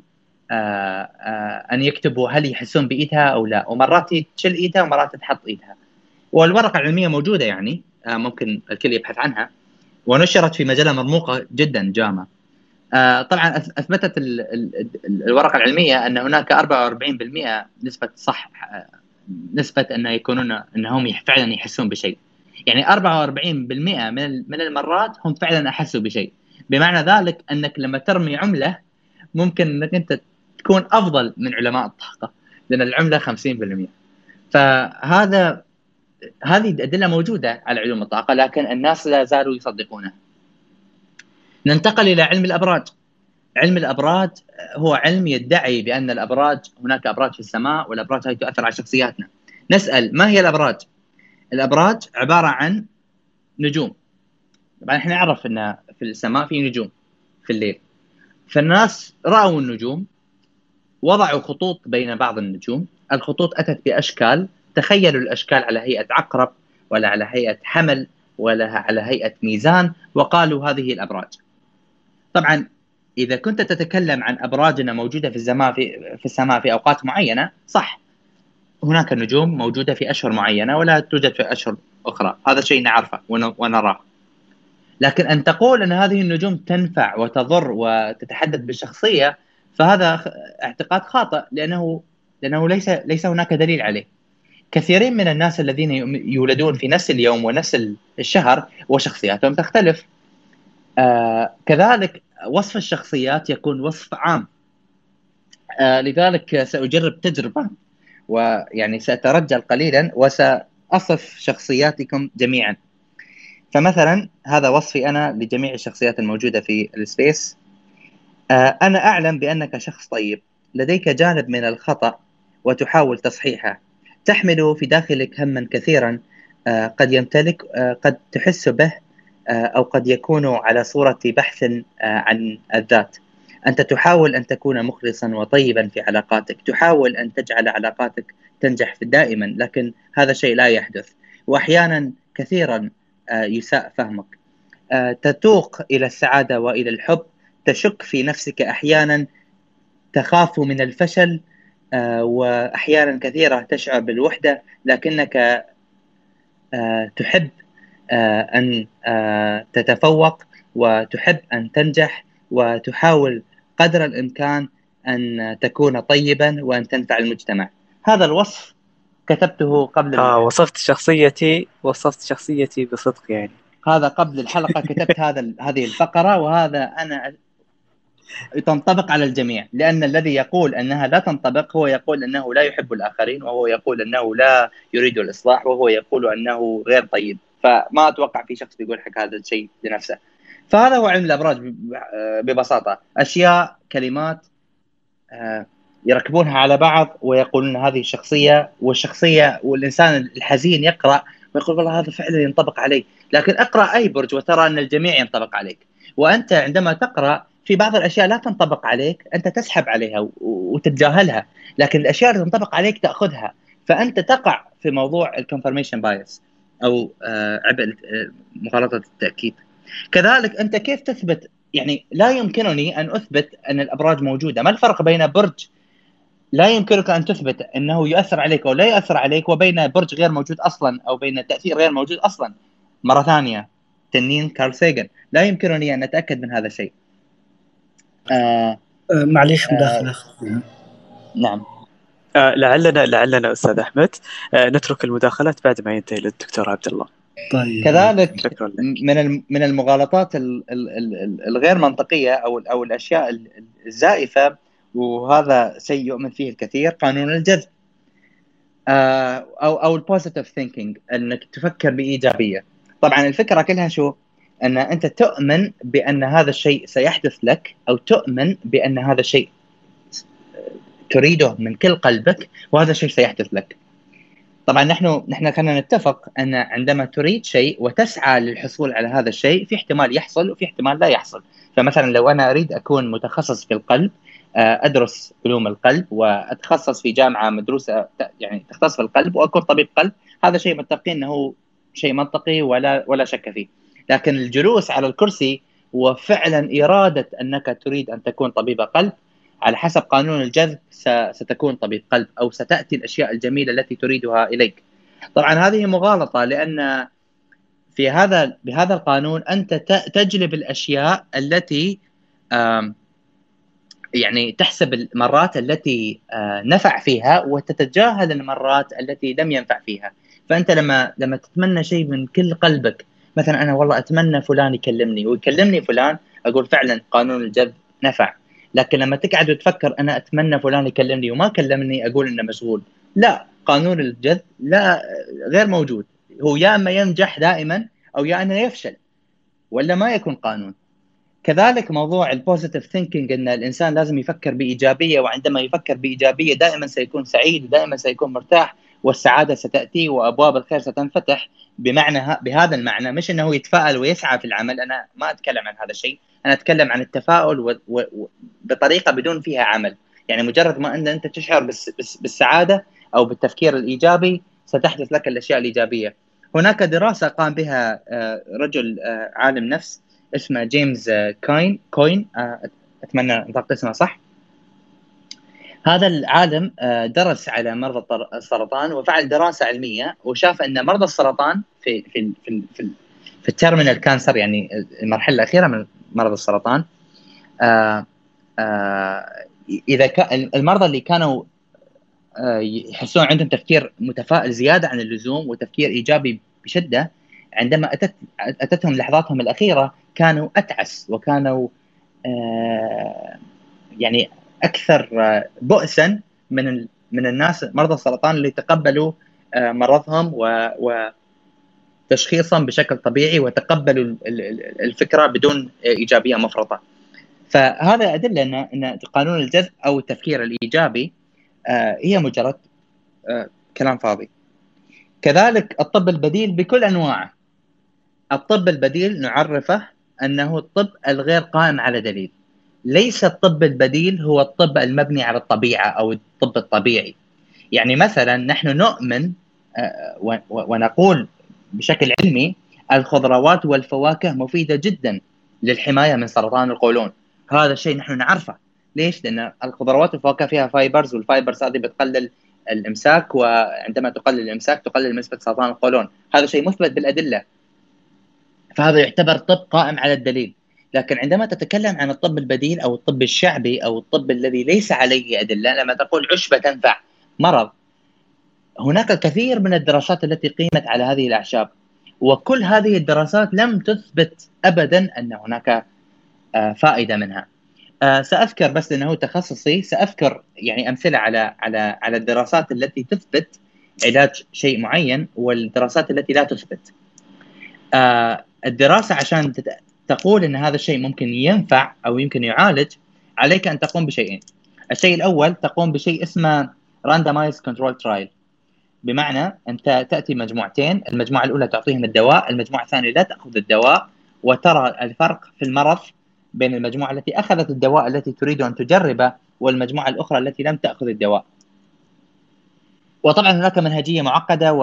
أن يكتبوا هل يحسون بإيدها أو لا. ومرات تشيل إيدها ومرات تحط إيدها. والورقة العلمية موجودة يعني ممكن الكل يبحث عنها. ونشرت في مجلة مرموقة جدا جامه آه، طبعا أثبتت الورقة العلمية أن هناك 44% نسبة صح آه، نسبة أن يكونون أنهم فعلا يحسون بشيء. يعني 44% من من المرات هم فعلا أحسوا بشيء. بمعنى ذلك أنك لما ترمي عملة ممكن أنك أنت تكون أفضل من علماء الطاقة لأن العملة 50% فهذا هذه الادله موجودة على علوم الطاقة لكن الناس لا زالوا يصدقونها. ننتقل إلى علم الابراج علم الابراج هو علم يدعي بأن الابراج هناك ابراج في السماء والابراج هذه تؤثر على شخصياتنا. نسأل ما هي الابراج الابراج عبارة عن نجوم. طبعا إحنا نعرف إن في السماء في نجوم في الليل. فالناس رأوا النجوم وضعوا خطوط بين بعض النجوم. الخطوط أتت بأشكال تخيلوا الأشكال على هيئة عقرب ولا على هيئة حمل ولا على هيئة ميزان وقالوا هذه الابراج طبعا إذا كنت تتكلم عن أبراجنا موجودة في السماء في في السماء في أوقات معينة صح. هناك نجوم موجودة في أشهر معينة ولا توجد في أشهر أخرى. هذا شيء نعرفه ونراه. لكن أن تقول أن هذه النجوم تنفع وتضر وتتحدث بالشخصية فهذا اعتقاد خاطئ لأنه لأنه ليس ليس هناك دليل عليه. كثيرين من الناس الذين يولدون في نفس اليوم ونفس الشهر وشخصياتهم تختلف. آه كذلك وصف الشخصيات يكون وصف عام. آه لذلك سأجرب تجربة ويعني سأترجل قليلا وسأصف شخصياتكم جميعا. فمثلا هذا وصفي أنا لجميع الشخصيات الموجودة في السبيس. آه، أنا أعلم بأنك شخص طيب لديك جانب من الخطأ وتحاول تصحيحه. تحمل في داخلك هما كثيرا آه، قد يمتلك آه، قد تحس به أو قد يكون على صورة بحث عن الذات. أنت تحاول أن تكون مخلصا وطيبا في علاقاتك. تحاول أن تجعل علاقاتك تنجح دائما لكن هذا الشيء لا يحدث. وأحيانا كثيرا يساء فهمك. تتوق إلى السعادة وإلى الحب. تشك في نفسك أحيانا. تخاف من الفشل. آه، واحيانا كثيرة تشعر بالوحدة. لكنك آه، تحب آه، أن تتفوق وتحب أن تنجح وتحاول قدر الإمكان أن تكون طيبا وأن تنفع المجتمع. هذا الوصف كتبته قبل آه وصفت شخصيتي وصفت شخصيتي بصدق يعني. هذا قبل الحلقة كتبت هذا هذه الفقرة وهذا أنا تنطبق على الجميع. لأن الذي يقول أنها لا تنطبق هو يقول أنه لا يحب الآخرين وهو يقول أنه لا يريد الإصلاح وهو يقول أنه غير طيب. فما أتوقع في شخص بيقول حق هذا الشيء لنفسه فهذا هو علم الأبراج ببساطة. أشياء كلمات آه، يركبونها على بعض ويقولون هذه الشخصية والشخصية والإنسان الحزين يقرأ ويقول والله هذا فعلا ينطبق علي لكن اقرأ أي برج وترى أن الجميع ينطبق عليك. وأنت عندما تقرأ في بعض الأشياء لا تنطبق عليك أنت تسحب عليها وتتجاهلها. لكن الأشياء اللي تنطبق عليك تأخذها. فأنت تقع في موضوع ال confirmation bias أو آه، عبء آه، مغالطة التأكيد. كذلك أنت كيف تثبت؟ يعني لا يمكنني أن أثبت أن الأبراج موجودة. ما الفرق بين برج لا يمكنك أن تثبت أنه يؤثر عليك أو لا يؤثر عليك وبين برج غير موجود أصلا أو بين تأثير غير موجود أصلا؟ مرة ثانية تنين كارل سيجن لا يمكنني أن أتأكد من هذا الشيء. آه آه معليش مداخلة. آه نعم. لعلنا لعلنا أستاذ أحمد. آه نترك المداخلات بعد ما ينتهي للدكتور عبد الله. طيب. كذلك من من المغالطات الغير منطقية أو أو الأشياء الزائفة وهذا شيء يؤمن فيه الكثير قانون الجذب. آه، أو أو ال positive thinking أنك تفكر بإيجابية. طبعا الفكرة كلها شو؟ أن أنت تؤمن بأن هذا الشيء سيحدث لك أو تؤمن بأن هذا الشيء تريده من كل قلبك وهذا الشيء سيحدث لك. طبعا نحن نحن خلينا نتفق أن عندما تريد شيء وتسعى للحصول على هذا الشيء في احتمال يحصل وفي احتمال لا يحصل. فمثلا لو أنا أريد أكون متخصص في القلب آه، أدرس علوم القلب وأتخصص في جامعة مدروسة يعني تختص في القلب وأكون طبيب قلب هذا شيء متفقين إنه شيء منطقي ولا ولا شك فيه. لكن الجلوس على الكرسي وفعلا إرادة أنك تريد أن تكون طبيب قلب على حسب قانون الجذب ستكون طبيب قلب أو ستأتي الأشياء الجميلة التي تريدها إليك. طبعا هذه مغالطة لأن في هذا بهذا القانون أنت تجلب الأشياء التي يعني تحسب المرات التي نفع فيها وتتجاهل المرات التي لم ينفع فيها. فأنت لما لما تتمنى شيء من كل قلبك مثلا أنا والله أتمنى فلان يكلمني ويكلمني فلان أقول فعلا قانون الجذب نفع. لكن لما تقعد وتفكر أنا أتمنى فلان يكلمني وما كلمني أقول إنه مشغول. لا قانون الجذب لا غير موجود. هو يا أما ينجح دائما أو يا انه يفشل ولا ما يكون قانون. كذلك موضوع ال positive thinking إن الإنسان لازم يفكر بإيجابية وعندما يفكر بإيجابية دائما سيكون سعيد ودائما سيكون مرتاح والسعادة ستأتي وأبواب الخير ستنفتح بمعنى بهذا المعنى. مش إنه يتفائل ويسعى في العمل أنا ما أتكلم عن هذا الشيء. أنا أتكلم عن التفاؤل. بطريقة بدون فيها عمل يعني مجرد ما ان أنت تشعر. بالسعادة أو بالتفكير الإيجابي ستحدث لك الأشياء الإيجابية هناك دراسة قام بها آه، رجل آه، عالم نفس اسمه جيمس آه، كاين كوين أتمنى أنطق اسمه صح هذا العالم درس على مرضى السرطان وفعل دراسة علمية وشاف أن مرضى السرطان في في في في, في cancer يعني المرحلة الأخيرة من مرض السرطان. آه، آه، إذا كان المرضى اللي كانوا يحسون عندهم تفكير متفائل زيادة عن اللزوم وتفكير إيجابي بشدة عندما اتت أتتهم لحظاتهم الأخيرة كانوا أتعس وكانوا يعني أكثر بؤسا من من الناس مرضى السرطان اللي تقبلوا آه، مرضهم و تشخيصهم بشكل طبيعي وتقبلوا الفكرة بدون إيجابية مفرطة. فهذا ادله ان أن قانون الجذب أو التفكير الإيجابي آه، هي مجرد آه، كلام فاضي. كذلك الطب البديل بكل أنواعه. الطب البديل نعرفه أنه الطب الغير قائم على دليل. ليس الطب البديل هو الطب المبني على الطبيعة أو الطب الطبيعي. يعني مثلا نحن نؤمن آه، ونقول بشكل علمي الخضروات والفواكه مفيدة جدا للحماية من سرطان القولون. هذا الشيء نحن نعرفه. ليش؟ لأن الخضروات والفواكه فيها fibers وال fibers هذه بتقلل الامساك وعندما تقلل الامساك تقلل نسبة سرطان القولون. هذا شيء مثبت بالأدلة. فهذا يعتبر طب قائم على الدليل. لكن عندما تتكلم عن الطب البديل أو الطب الشعبي أو الطب الذي ليس عليه أدلة لما تقول عشبة تنفع مرض هناك الكثير من الدراسات التي قيمت على هذه الأعشاب وكل هذه الدراسات لم تثبت ابدا أن هناك آه، فائدة منها. آه، سأذكر بس لأنه تخصصي سأذكر يعني أمثلة على على على الدراسات التي تثبت علاج شيء معين والدراسات التي لا تثبت. آه، الدراسة عشان تقول إن هذا الشيء ممكن ينفع أو يمكن يعالج عليك أن تقوم بشيئين. الشيء الأول تقوم بشيء اسمه randomized control trial بمعنى أنت تأتي مجموعتين المجموعة الأولى تعطيهم الدواء المجموعة الثانية لا تأخذ الدواء وترى الفرق في المرض بين المجموعة التي أخذت الدواء التي تريد أن تجربه والمجموعة الأخرى التي لم تأخذ الدواء. وطبعا هناك منهجية معقدة و...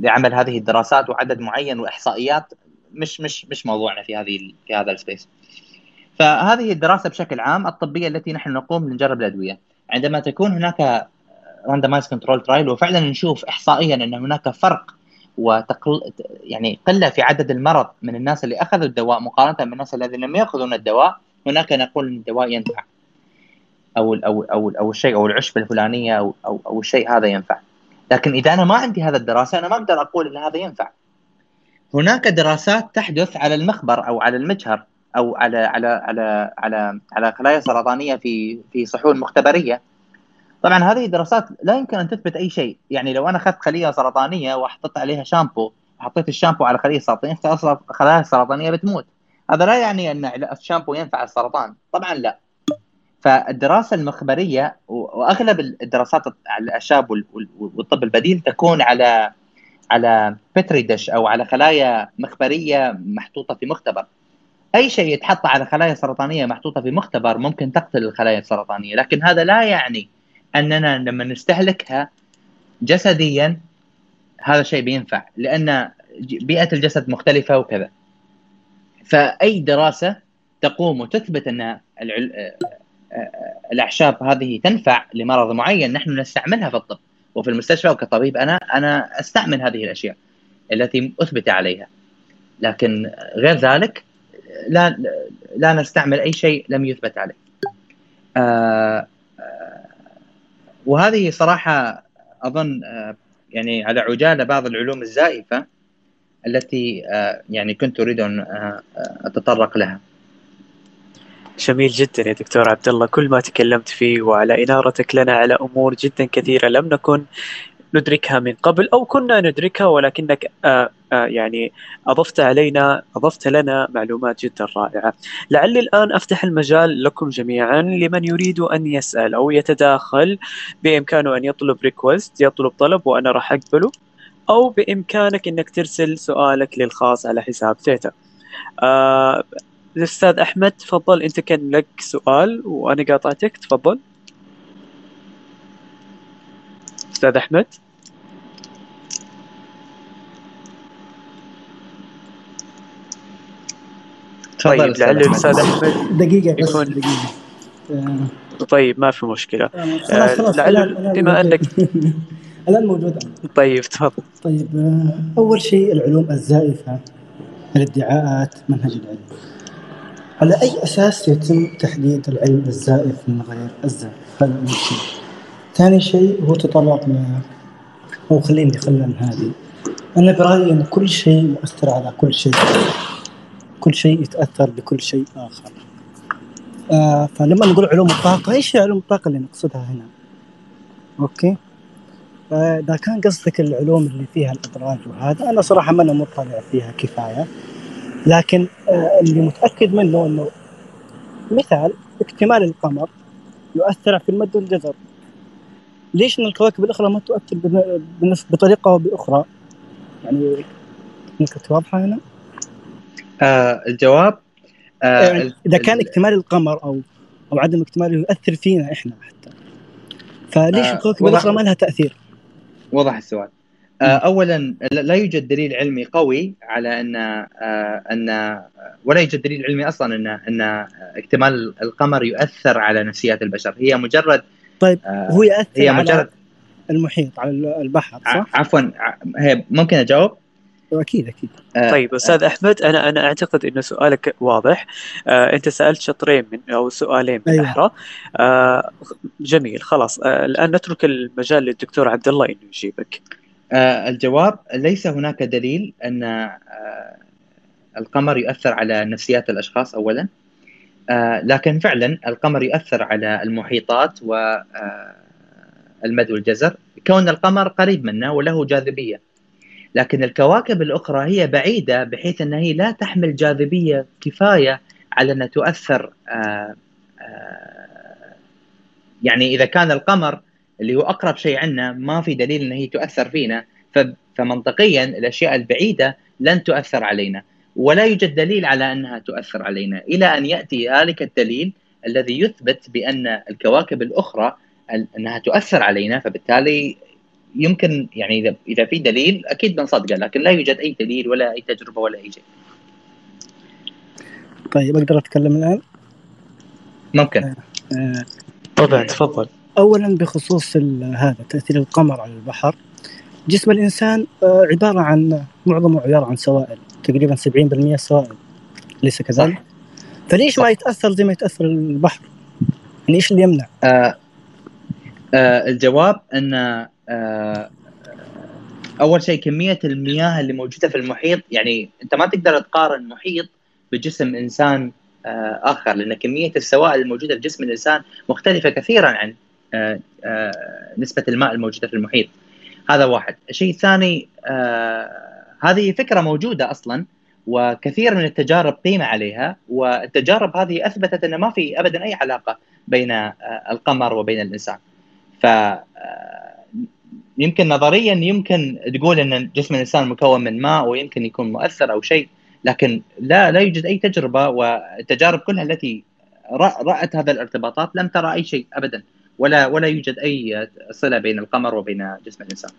لعمل هذه الدراسات وعدد معين وإحصائيات مش مش مش موضوعنا في هذه في هذا ال space فهذه الدراسة بشكل عام الطبية التي نحن نقوم لنجرب الأدوية. عندما تكون هناك randomized control trial وفعلا نشوف احصائيا إن هناك فرق وتقل يعني قلة في عدد المرض من الناس اللي أخذوا الدواء مقارنة بالناس الذين لم يأخذون الدواء هناك نقول إن الدواء ينفع. أو أو أو أو الشيء أو العشبه الفلانية أو أو, أو الشيء هذا ينفع. لكن إذا أنا ما عندي هذا الدراسة أنا ما أقدر أقول إن هذا ينفع. هناك دراسات تحدث على المخبر أو على المجهر أو على على على على على خلايا سرطانية في في صحون مختبرية. طبعا هذه الدراسات لا يمكن أن تثبت أي شيء. يعني لو أنا أخذت خلية سرطانية وحطيت عليها شامبو حطيت الشامبو على خلية سرطانية خلايا السرطانيه بتموت. هذا لا يعني أن الشامبو ينفع السرطان. طبعا لا. فالدراسة المخبرية وأغلب الدراسات على الاعشاب والطب البديل تكون على على بتري دش أو على خلايا مخبرية محطوطة في مختبر. أي شيء يتحط على خلايا سرطانية محطوطة في مختبر ممكن تقتل الخلايا السرطانية لكن هذا لا يعني أننا لما نستهلكها جسديا هذا الشيء بينفع لأن بيئة الجسد مختلفة وكذا. فأي دراسة تقوم وتثبت أن الأعشاب هذه تنفع لمرض معين نحن نستعملها في الطب. وفي المستشفى وكطبيب أنا أنا أستعمل هذه الأشياء التي أثبت عليها. لكن غير ذلك لا لا نستعمل أي شيء لم يثبت عليه. آه وهذه صراحة أظن آه، يعني على عجالة بعض العلوم الزائفة التي آه، يعني كنت اريد ان آه، أتطرق لها. جميل جدا يا دكتور عبد الله كل ما تكلمت فيه وعلى انارتك لنا على أمور جدا كثيرة لم نكن ندركها من قبل أو كنا ندركها ولكنك آه آه يعني أضفت علينا أضفت لنا معلومات جدا رائعة. لعلي الآن أفتح المجال لكم جميعا لمن يريد أن يسأل أو يتداخل بإمكانه أن يطلب request يطلب طلب وأنا راح أقبله أو بإمكانك أنك ترسل سؤالك للخاص على حساب ثيتا. آه الأستاذ أحمد تفضل أنت كان لك سؤال وأنا قاطعتك تفضل. أستاذ أحمد؟ طيب لعل الأستاذ أحمد دقيقة بس يكون... دقيقة. طيب ما في مشكلة. آه، خلاص خلاص لعل بما انك الآن موجود. طيب تفضل. طيب آه، أول شيء العلوم الزائفة الادعاءات منهج العلم. على أي أساس يتم تحديد العلم الزائف من غير الزائف؟ هذا أول شيء. ثاني شيء هو ل أو خليني خلينا هذه. أنا برأيي إن كل شيء مؤثر على كل شيء. كل شيء يتأثر بكل شيء آخر. آه فلما نقول علوم الطاقة إيش علوم الطاقة اللي نقصدها هنا؟ أوكي؟ فاذا كان قصدك العلوم اللي فيها الأدراج وهذا أنا صراحة ما أنا مطلع فيها كفاية. لكن آه، اللي متأكد منه إنه مثال اكتمال القمر يؤثر في المد والجزر ليش إن الكواكب الأخرى ما تؤثر بنفس بطريقة أو بأخرى؟ يعني ممكن واضحه هنا آه الجواب آه يعني إذا كان اكتمال القمر أو أو عدم اكتماله يؤثر فينا إحنا حتى. فليش آه الكواكب الأخرى ما لها تأثير؟ وضح السؤال. آه اولا لا يوجد دليل علمي قوي على أن آه أن ولا يوجد دليل علمي أصلا ان أن اكتمال القمر يؤثر على نفسيات البشر. هي مجرد طيب آه هو يأثر هي مجرد على المحيط على البحر صح؟ عفوا هي ممكن أجاوب؟ أكيد أكيد. آه طيب أستاذ آه أحمد أنا أنا أعتقد انه سؤالك واضح. آه أنت سألت شطرين من أو سؤالين من أيوة. احرى آه جميل خلاص. آه الآن نترك المجال للدكتور عبد الله إنه يجيبك. آه الجواب ليس هناك دليل أن آه القمر يؤثر على نفسيات الأشخاص اولا. آه لكن فعلا القمر يؤثر على المحيطات و آه والجزر. كون القمر قريب منا وله جاذبية. لكن الكواكب الأخرى هي بعيدة بحيث أنها هي لا تحمل جاذبية كفاية على انها تؤثر آه آه يعني إذا كان القمر اللي هو أقرب شيء عنا ما في دليل أنها هي تؤثر فينا فمنطقيا الأشياء البعيدة لن تؤثر علينا. ولا يوجد دليل على أنها تؤثر علينا إلى أن يأتي ذلك الدليل الذي يثبت بأن الكواكب الأخرى أنها تؤثر علينا فبالتالي يمكن يعني إذا إذا في دليل أكيد بنصدقه لكن لا يوجد أي دليل ولا أي تجربة ولا أي شيء. طيب أقدر أتكلم الآن؟ ممكن. آه. آه. طبعا تفضل. اولا بخصوص هذا تأثير القمر على البحر جسم الإنسان آه عبارة عن معظمه عبارة عن سوائل تقريبا 70% سوائل ليس كذلك؟ فليش صح. ما يتأثر زي ما يتأثر البحر؟ يعني إيش اللي يمنع؟ آه آه الجواب إن آه أول شيء كمية المياه اللي موجودة في المحيط يعني أنت ما تقدر تقارن محيط بجسم إنسان آه آخر لأن كمية السوائل الموجودة في جسم الإنسان مختلفة كثيرا عن آه آه نسبة الماء الموجودة في المحيط هذا واحد الشيء الثاني آه هذه فكرة موجودة أصلا وكثير من التجارب قيم عليها والتجارب هذه أثبتت أن ما في ابدا أي علاقة بين آه القمر وبين الإنسان ف آه، يمكن نظريا يمكن تقول أن جسم الإنسان مكون من ماء ويمكن يكون مؤثر أو شيء لكن لا لا يوجد أي تجربة والتجارب كلها التي رأت هذا الارتباطات لم ترى أي شيء ابدا ولا ولا يوجد أي صلة بين القمر وبين جسم الإنسان.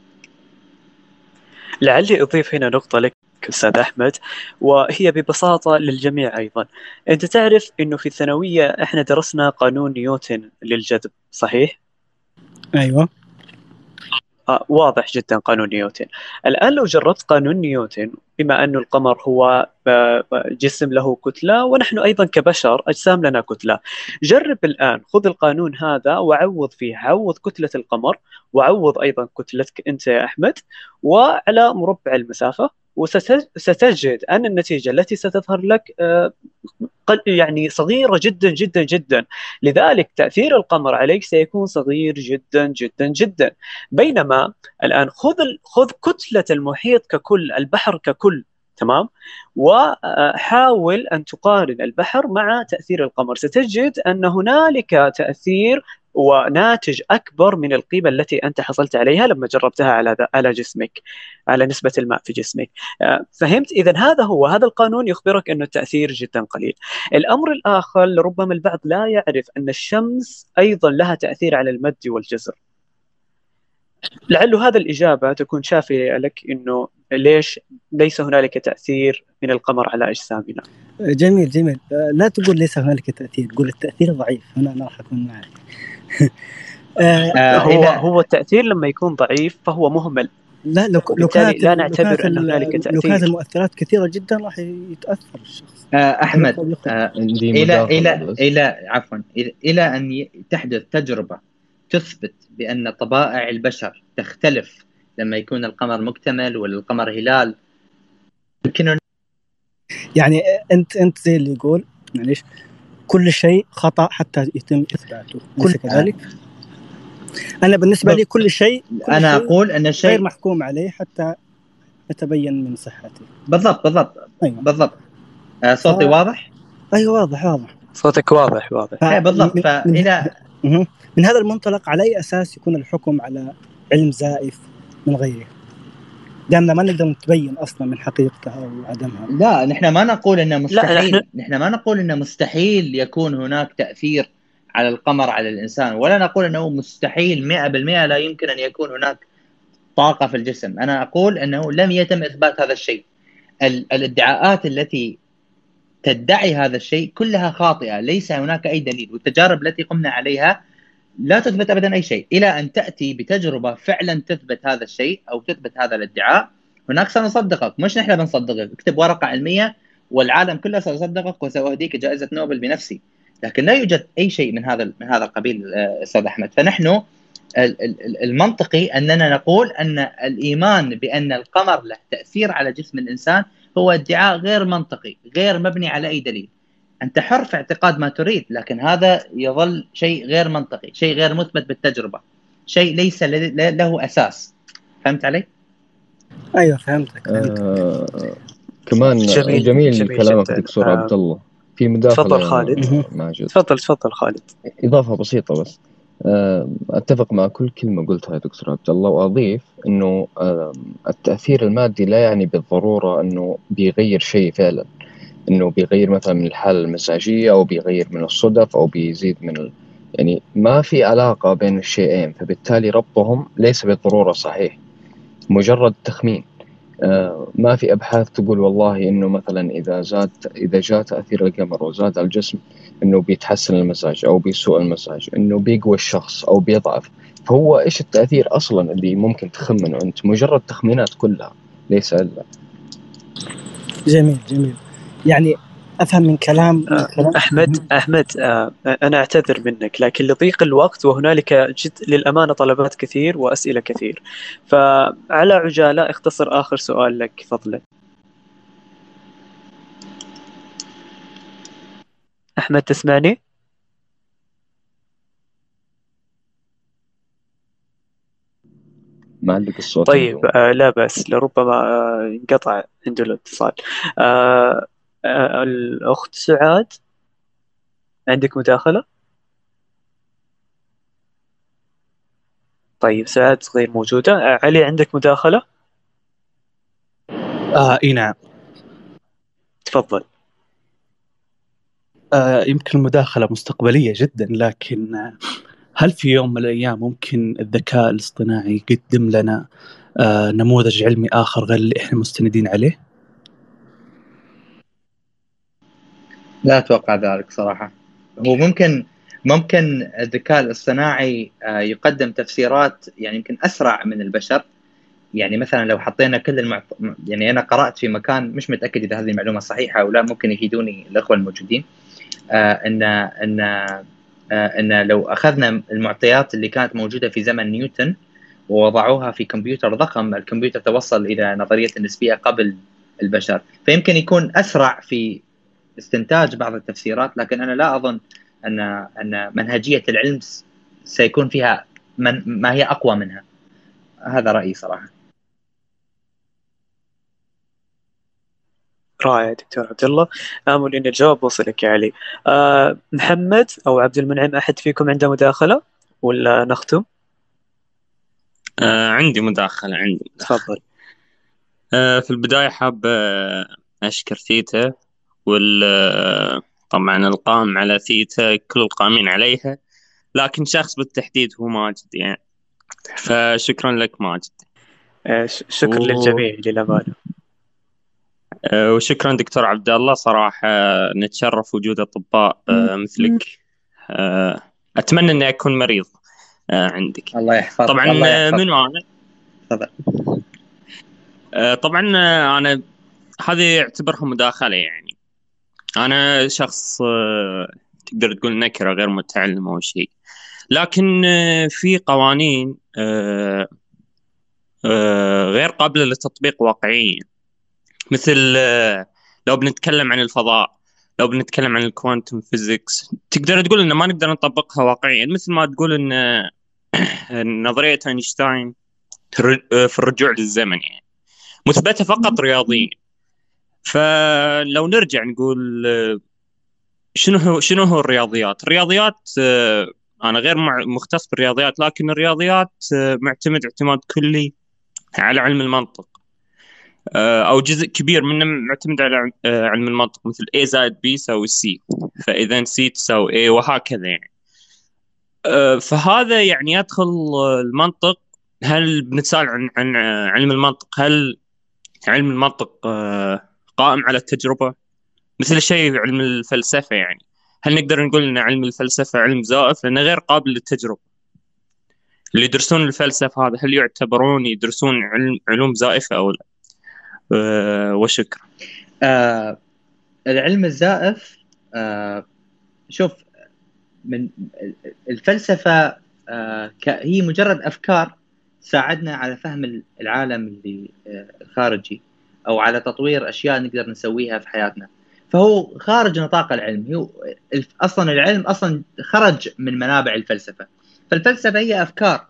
لعلي أضيف هنا نقطة لك أستاذ أحمد وهي ببساطة للجميع أيضا. أنت تعرف إنه في الثانوية إحنا درسنا قانون نيوتن للجذب صحيح؟ أيوه آه واضح جدا قانون نيوتن الآن لو جربت قانون نيوتن بما أن القمر هو جسم له كتلة ونحن أيضا كبشر أجسام لنا كتلة. جرب الآن خذ القانون هذا وعوض فيه عوض كتلة القمر وعوض أيضا كتلتك أنت يا أحمد وعلى مربع المسافة وستجد أن النتيجة التي ستظهر لك آه، يعني صغيرة جدا جدا جدا. لذلك تأثير القمر عليك سيكون صغير جدا جدا جدا. بينما الآن خذ خذ كتلة المحيط ككل البحر ككل تمام؟ وحاول أن تقارن البحر مع تأثير القمر. ستجد أن هنالك تأثير وناتج أكبر من القيمة التي أنت حصلت عليها لما جربتها على على جسمك على نسبة الماء في جسمك. آه، فهمت؟ اذا هذا هو. هذا القانون يخبرك أنه التأثير جدا قليل. الأمر الآخر ربما البعض لا يعرف أن الشمس أيضا لها تأثير على المد والجزر لعل هذا الإجابة تكون شافية لك أنه ليش ليس هنالك تأثير من القمر على أجسامنا. جميل جميل. لا تقول ليس هنالك تأثير قول التأثير ضعيف. هنا أنا راح أكون معك. آه هو هو التأثير لما يكون ضعيف فهو مهمل. لا لو لو كانت لا نعتبر أن هنالك تأثير. لو كانت المؤثرات كثيرة جدا راح يتأثر الشخص. آه أحمد آه إلى إلى إلى عفوا إلى أن تحدث تجربة تثبت بأن طبائع البشر تختلف لما يكون القمر مكتمل ولا القمر هلال. يمكن يعني انت أنت زي اللي يقول معليش كل شيء خطأ حتى يتم إثباته كل كذلك؟ أنا بالنسبة لي كل شيء كل أنا شيء أقول أن غير الشيء محكوم عليه حتى يتبين من صحته. بالضبط بالضبط أيوه. بالضبط. آه، صوتي ف- واضح؟ أيوه واضح واضح. صوتك واضح واضح. ف- إيه، بالضبط. من- من- فاذا. من هذا المنطلق على أي أساس يكون الحكم على علم زائف من غيره؟ دامنا ما نقدر نتبين أصلا من حقيقته أو عدمها. لا نحن ما نقول إنه مستحيل نحن- نحن ما نقول إنه مستحيل يكون هناك تأثير على القمر على الإنسان ولا نقول إنه مستحيل. 100% لا يمكن أن يكون هناك طاقة في الجسم. أنا أقول إنه لم يتم إثبات هذا الشيء. ال- الإدعاءات التي تدعي هذا الشيء كلها خاطئة. ليس هناك أي دليل. والتجارب التي قمنا عليها لا تثبت ابدا أي شيء. إلى أن تأتي بتجربة فعلا تثبت هذا الشيء أو تثبت هذا الادعاء هناك سنصدقك. مش نحن بنصدقك. اكتب ورقة علمية والعالم كله سيصدقك وسأهديك جائزة نوبل بنفسي. لكن لا يوجد أي شيء من هذا من هذا القبيل آه، أستاذ أحمد. فنحن ال- ال- ال- المنطقي أننا نقول أن الإيمان بأن القمر له تأثير على جسم الإنسان هو ادعاء غير منطقي غير مبني على أي دليل. أنت حر في اعتقاد ما تريد لكن هذا يظل شيء غير منطقي شيء غير مثبت بالتجربة شيء ليس له أساس. فهمت علي؟ أيوه فهمتك فهمتك. آه كمان جميل- جميل, جميل, كلامك. دكتور آه، عبد الله. في مداخلة تفضل خالد. ماجد تفضل تفضل خالد. إضافة بسيطة بس. آه، أتفق مع كل كلمة قلتها يا دكتور عبد الله وأضيف إنه آه، التأثير المادي لا يعني بالضرورة إنه بيغير شيء فعلا. إنه بيغير مثلا من الحالة المزاجية أو بيغير من الصدف أو بيزيد من ال... يعني ما في علاقة بين الشيئين فبالتالي ربطهم ليس بالضرورة صحيح. مجرد تخمين. آه، ما في أبحاث تقول والله إنه مثلا إذا زاد إذا جاء تأثير القمر وزاد على الجسم إنه بيتحسن المزاج أو بيسوء المزاج إنه بيقوى الشخص أو بيضعف. فهو إيش التأثير أصلا اللي ممكن تخمنه أنت؟ مجرد تخمينات كلها ليس إلا. جميل جميل. يعني أفهم من كلام من آه، كلام. أحمد أحمد آه، أنا أعتذر منك لكن لضيق الوقت وهنالك جد للأمانة طلبات كثير وأسئلة كثير. فعلى عجالة اختصر آخر سؤال لك فضلا. أحمد تسمعني؟ معلق الصوت؟ طيب. آه لا بأس لربما آه انقطع عنده الاتصال. آه الأخت سعاد عندك مداخلة؟ طيب سعاد غير موجودة علي عندك مداخلة؟ آه إي نعم تفضل آه يمكن المداخلة مستقبلية جدا لكن آه، هل في يوم من الأيام ممكن الذكاء الاصطناعي يقدم لنا آه نموذج علمي آخر غير اللي إحنا مستندين عليه؟ لا أتوقع ذلك صراحة. هو ممكن ممكن الذكاء الاصطناعي آه، يقدم تفسيرات يعني يمكن أسرع من البشر. يعني مثلا لو حطينا كل المعط... يعني أنا قرأت في مكان مش متأكد إذا هذه المعلومة صحيحة أو لا ممكن يفيدوني الإخوة الموجودين. آه إن إن آه إن لو أخذنا المعطيات اللي كانت موجودة في زمن نيوتن ووضعوها في كمبيوتر ضخم الكمبيوتر توصل إلى نظرية النسبية قبل البشر. فيمكن يكون أسرع في استنتاج بعض التفسيرات لكن أنا لا أظن ان أن منهجية العلم سيكون فيها من ما هي أقوى منها. هذا رأيي صراحة. رائع دكتور عبد الله. آمل أن الجواب وصلك يا علي. آه محمد أو عبد المنعم أحد فيكم عنده مداخلة؟ ولا نختم؟ آه عندي مداخلة عندي مداخلة. تفضل. آه في البداية حاب آه أشكر ثيتا وال طبعا القائم على ثيتا كل القائمين عليها لكن شخص بالتحديد هو ماجد يعني. فشكرا لك ماجد. آه ش- شكر و- للجميع للأمانة آه وشكرا دكتور عبد الله. صراحة نتشرف وجود أطباء آه مثلك. أتمنى إني أكون مريض عندك. الله يحفظك. طبعا الله. منو أنا؟ تفضل. طبعا أنا هذه اعتبرها مداخلة يعني. أنا شخص آه، تقدر تقول نكرة غير متعلم أو شيء. لكن آه، في قوانين آه، غير قابلة للتطبيق واقعيا. مثل لو بنتكلم عن الفضاء لو بنتكلم عن ال quantum physics تقدر تقول إن ما نقدر نطبقها واقعيا. مثل ما تقول إن نظرية أينشتاين في الرجوع للزمن يعني. مثبتة فقط رياضيا. فلو نرجع نقول شنو هو شنو هو الرياضيات؟ الرياضيات أنا غير مختص بالرياضيات لكن الرياضيات معتمد اعتماد كلي على علم المنطق. أو جزء كبير منه معتمد على علم المنطق مثل A زائد B يساوي C. فإذا C تساوي A وهكذا يعني. فهذا يعني يدخل المنطق. هل بنتسال عن عن علم المنطق؟ هل علم المنطق قائم على التجربة مثل الشيء علم الفلسفة يعني. هل نقدر نقول إن علم الفلسفة علم زائف؟ لأنه غير قابل للتجربة. اللي يدرسون الفلسفة هذا هل يعتبرون يدرسون علم علوم زائفة أو لا؟ أه وشكرا. آه العلم الزائف آه شوف من الفلسفة آه هي مجرد أفكار تساعدنا على فهم العالم اللي آه الخارجي أو على تطوير أشياء نقدر نسويها في حياتنا. فهو خارج نطاق العلم. هو أصلا العلم أصلا خرج من منابع الفلسفة. فالفلسفة هي أفكار.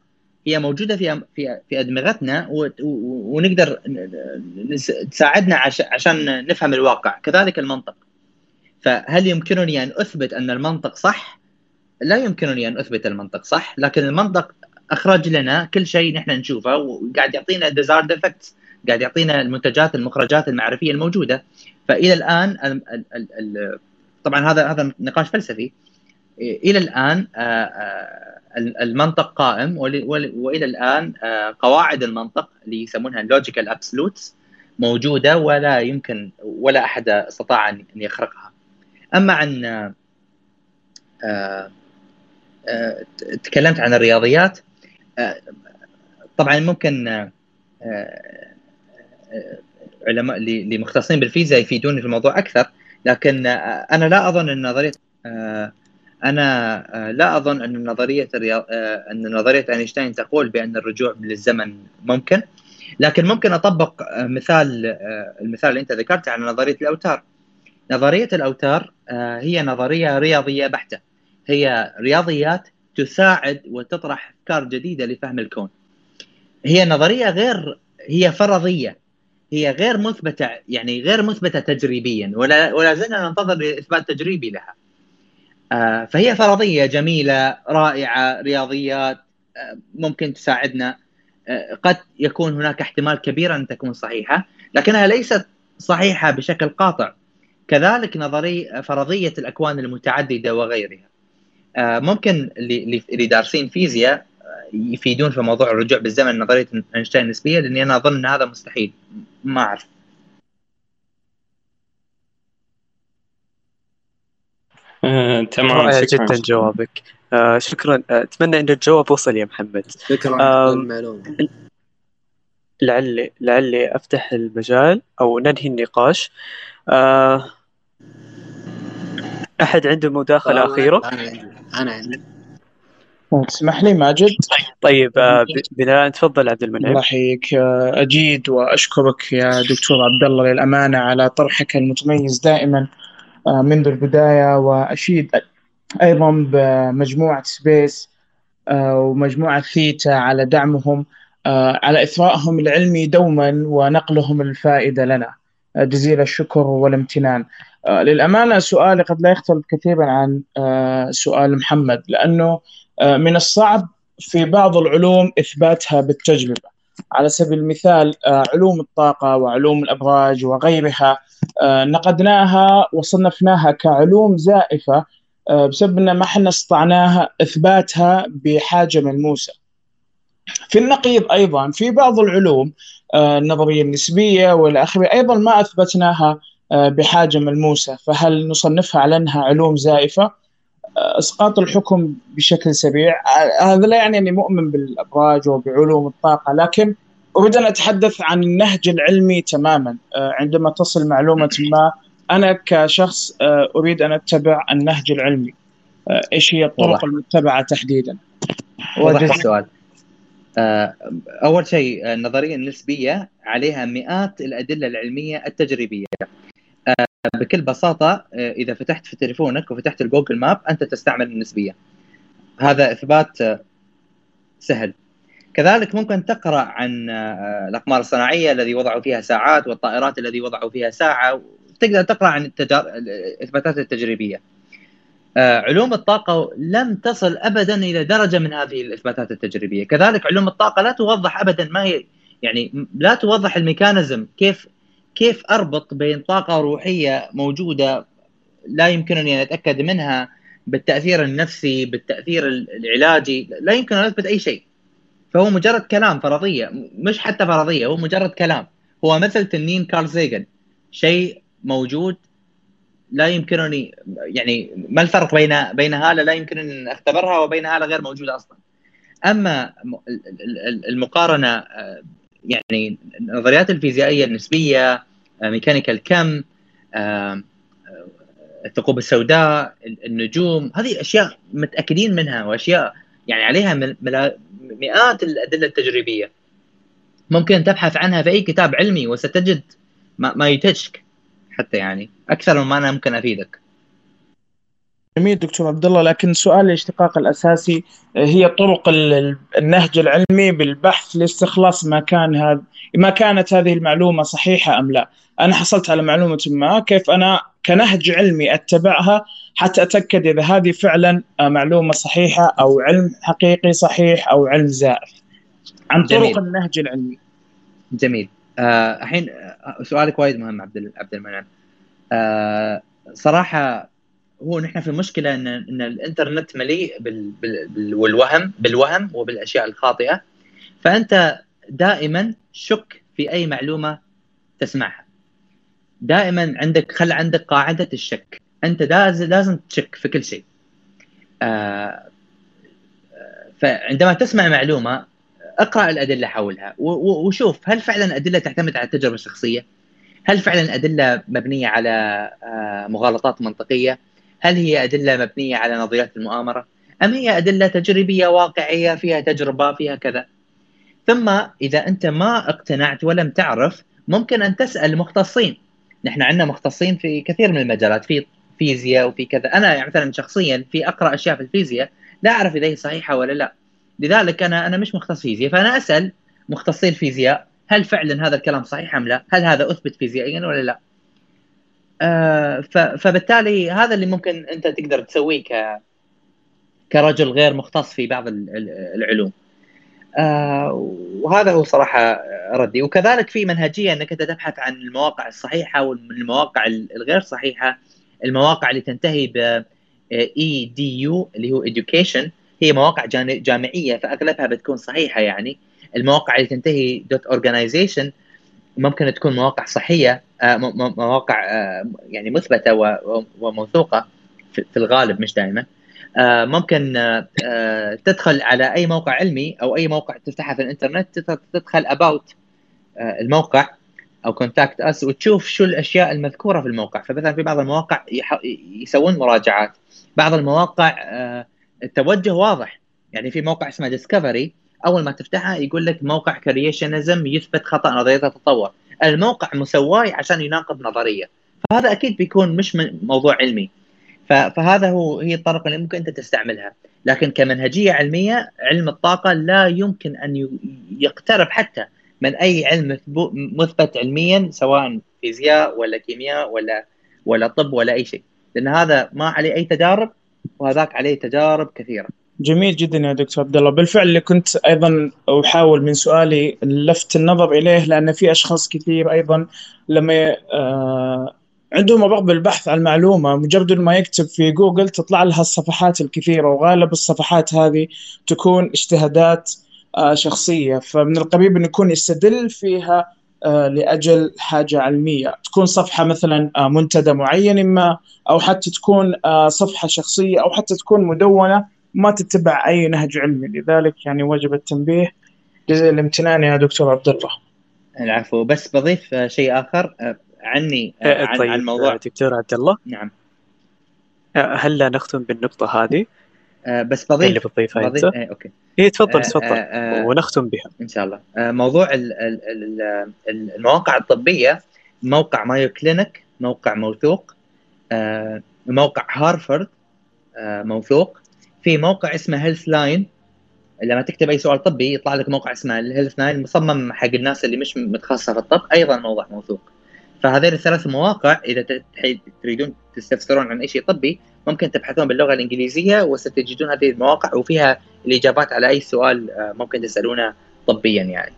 هي موجودة في في في أدمغتنا ونقدر تساعدنا عشان نفهم الواقع. كذلك المنطق. فهل يمكنني أن أثبت أن المنطق صح؟ لا يمكنني أن أثبت المنطق صح لكن المنطق أخرج لنا كل شيء نحن نشوفه وقاعد يعطينا desired effects قاعد يعطينا المنتجات المخرجات المعرفية الموجودة. فإلى الآن ال ال ال طبعا هذا هذا نقاش فلسفي. إلى الآن المنطق قائم والى الآن قواعد المنطق اللي يسمونها ال logical absolutes موجودة ولا يمكن ولا أحد استطاع ان يخرقها. أما عن تكلمت عن الرياضيات طبعا ممكن علماء اللي مختصين بالفيزياء يفيدوني في الموضوع أكثر لكن أنا لا أظن أن نظرية أنا لا أظن أن نظرية أن نظرية أينشتاين تقول بأن الرجوع للزمن ممكن لكن ممكن أطبق مثال المثال اللي أنت ذكرته على نظرية الأوتار. نظرية الأوتار هي نظرية رياضية بحتة. هي رياضيات تساعد وتطرح أفكار جديدة لفهم الكون. هي نظرية غير هي فرضية. هي غير مثبتة يعني غير مثبتة تجريبيا ولا ولا زلنا ننتظر إثبات تجريبي لها. آه فهي فرضية جميلة رائعة رياضيات آه ممكن تساعدنا آه قد يكون هناك احتمال كبير أن تكون صحيحة لكنها ليست صحيحة بشكل قاطع. كذلك نظريه فرضية الأكوان المتعددة وغيرها. ممكن اللي دارسين فيزياء يفيدون في موضوع الرجوع بالزمن نظرية أينشتاين النسبيه لأني أنا أظن أن هذا مستحيل ما أعرف. آه، تمام رائع شكرا. جدا جوابك. آه شكرا. آه، أتمنى إن الجواب وصل يا محمد. شكرا على المعلومه لعلي لعلي أفتح المجال أو ننهي النقاش. آه أحد عنده مداخلة أخيرة؟ أنا عندي أنا عندي. تسمح لي ماجد؟ طيب آه بناء تفضل عبد الله المنعم يحييك. آه، أجيد وأشكرك يا دكتور عبد الله للأمانة على طرحك المتميز دائما آه، منذ البداية وأشيد أيضا بمجموعة سبيس ومجموعة ثيتا على دعمهم على إثرائهم العلمي دوما ونقلهم الفائدة لنا. جزيل الشكر والامتنان. للأمانة سؤالي قد لا يختلف كثيرا عن سؤال محمد لأنه آه، من الصعب في بعض العلوم إثباتها بالتجربة. على سبيل المثال آه، علوم الطاقة وعلوم الأبراج وغيرها آه، نقدناها وصنفناها كعلوم زائفة آه، بسبب أن ما حنا استطعناها إثباتها بحاجة ملموسة. في النقيض أيضا في بعض العلوم آه، النظرية النسبية والآخرة أيضا ما أثبتناها آه، بحاجة ملموسة. فهل نصنفها على أنها علوم زائفة؟ اسقاط الحكم بشكل سريع. هذا لا يعني أني مؤمن بالأبراج وبعلوم الطاقة لكن أريد أن أتحدث عن النهج العلمي تماما. آه، عندما تصل معلومة ما أنا كشخص آه، أريد أن أتبع النهج العلمي. آه، إيش هي الطرق. المتبعة تحديدا؟ وضح السؤال. آه، أول شيء النظريه النسبيه عليها مئات الأدلة العلمية التجريبية. آه، بكل بساطة آه، إذا فتحت في تليفونك وفتحت الجوجل ماب أنت تستعمل النسبية. هذا إثبات آه، سهل. كذلك ممكن تقرأ عن آه، الأقمار الصناعية الذي وضعوا فيها ساعات والطائرات الذي وضعوا فيها ساعة تقدر تقرأ عن التجار... الإثباتات التجريبية. آه، علوم الطاقة لم تصل ابدا إلى درجة من هذه الإثباتات التجريبية. كذلك علوم الطاقة لا توضح ابدا ما هي يعني لا توضح الميكانيزم كيف كيف أربط بين طاقة روحية موجودة لا يمكنني ان أتأكد منها بالتأثير النفسي بالتأثير العلاجي لا يمكن أن أثبت أي شيء. فهو مجرد كلام فرضية مش حتى فرضية هو مجرد كلام. هو مثل تنين كارل سيجن شيء موجود لا يمكنني يعني ما الفرق بين بين هاله لا يمكنني أن أختبرها وبين هاله غير موجوده أصلا. أما المقارنة يعني النظريات الفيزيائية النسبية ميكانيكا الكم الثقوب السوداء النجوم هذه أشياء متأكدين منها وأشياء يعني عليها مئات الأدلة التجريبية. ممكن تبحث عنها في أي كتاب علمي وستجد ما يتجك حتى يعني. أكثر مما أنا ممكن أفيدك. جميل دكتور عبد الله لكن سؤال الاشتقاق الأساسي هي طرق النهج العلمي بالبحث لاستخلاص ما كان هذا ما كانت هذه المعلومة صحيحة أم لا؟ أنا حصلت على معلومة ما كيف أنا كنهج علمي أتبعها حتى أتأكد إذا هذه فعلا معلومة صحيحة أو علم حقيقي صحيح أو علم زائف. عن طرق جميل. النهج العلمي. جميل. آه، الحين آه سؤالك وايد مهم عبد عبد المنعم. آه صراحة هو نحن في مشكله إن إن الإنترنت مليء بال بال بالوهم بالوهم وبالأشياء الخاطئة فأنت دائما شك في أي معلومة تسمعها دائما عندك خل عندك قاعدة الشك أنت لازم لازم تشك في كل شيء آه فعندما تسمع معلومة اقرأ الأدلة حولها وشوف هل فعلا الادله تعتمد على التجربة الشخصية؟ هل فعلا الادله مبنية على آه، مغالطات منطقية؟ هل هي أدلة مبنية على نظريات المؤامرة؟ أم هي أدلة تجريبية واقعية فيها تجربة فيها كذا؟ ثم إذا أنت ما اقتنعت ولم تعرف ممكن أن تسأل مختصين نحن عندنا مختصين في كثير من المجالات في فيزياء وفي كذا أنا يعني مثلا شخصيا في أقرأ أشياء في الفيزياء لا أعرف إذا هي صحيحة ولا لا لذلك أنا أنا مش مختص فيزياء فأنا أسأل مختصين فيزياء هل فعلا هذا الكلام صحيح أم لا؟ هل هذا أثبت فيزيائيا ولا لا؟ آه فبالتالي هذا اللي ممكن أنت تقدر تسويه ك كرجل غير مختص في بعض العلوم. آه وهذا هو صراحة ردي. وكذلك في منهجية أنك أنت تبحث عن المواقع الصحيحة والمواقع الغير صحيحة المواقع اللي تنتهي ب edu اللي هو education. هي مواقع جامعية فأغلبها بتكون صحيحة يعني. المواقع اللي تنتهي dot organization ممكن تكون مواقع صحية. مواقع آه، يعني مثبتة وموثوقة في الغالب مش دائما آه، ممكن تدخل على أي موقع علمي أو أي موقع تفتحه في الإنترنت تدخل about الموقع أو contact us وتشوف شو الأشياء المذكورة في الموقع. فمثلا في بعض المواقع يسوون مراجعات. بعض المواقع التوجه واضح. يعني في موقع اسمه Discovery أول ما تفتحها يقول لك موقع كرييشنزم يثبت خطأ نظرية التطور الموقع مسواه عشان يناقض نظرية. فهذا أكيد بيكون مش موضوع علمي. فهذا هو هي الطرق اللي ممكن أنت تستعملها. لكن كمنهجية علمية علم الطاقة لا يمكن أن يقترب حتى من أي علم مثبت علميا سواء فيزياء ولا كيمياء ولا ولا طب ولا أي شيء. لأن هذا ما عليه أي تجارب وهذاك عليه تجارب كثيرة. جميل جدا يا دكتور عبد الله. بالفعل اللي كنت أيضا أحاول من سؤالي لفت النظر إليه لأن في أشخاص كثير أيضا لما آه عندهم رغبة بالبحث عن المعلومه مجرد ما يكتب في جوجل تطلع لها الصفحات الكثيرة وغالب الصفحات هذه تكون اجتهادات آه شخصية. فمن القريب انه يكون يستدل فيها آه لأجل حاجة علمية. تكون صفحة مثلا منتدى معين اما أو حتى تكون صفحة شخصية أو حتى تكون مدونة ما تتبع أي نهج علمي. لذلك يعني وجب التنبيه جزء الامتنان يا دكتور عبد الله. العفو. بس بضيف شيء آخر. عني عن, طيب عن موضوع دكتور عبد الله. نعم. هل لا نختم بالنقطة هذه؟ بس بضيف اللي بتضيفها بضيف انت؟ إيه أوكي. إيه تفضل تفضل. ونختم بها. إن شاء الله. موضوع المواقع الطبية. موقع Mayo Clinic موقع موثوق. موقع هارفرد موثوق. في موقع اسمه Healthline لما تكتب أي سؤال طبي يطلع لك موقع اسمه ال Healthline مصمم حق الناس اللي مش متخصصة في الطب أيضا موقع موثوق. فهذين الثلاث مواقع إذا تريدون تستفسرون عن أي شيء طبي ممكن تبحثون باللغة الإنجليزية وستجدون هذه المواقع وفيها الإجابات على أي سؤال آه، ممكن تسألونه طبيا يعني.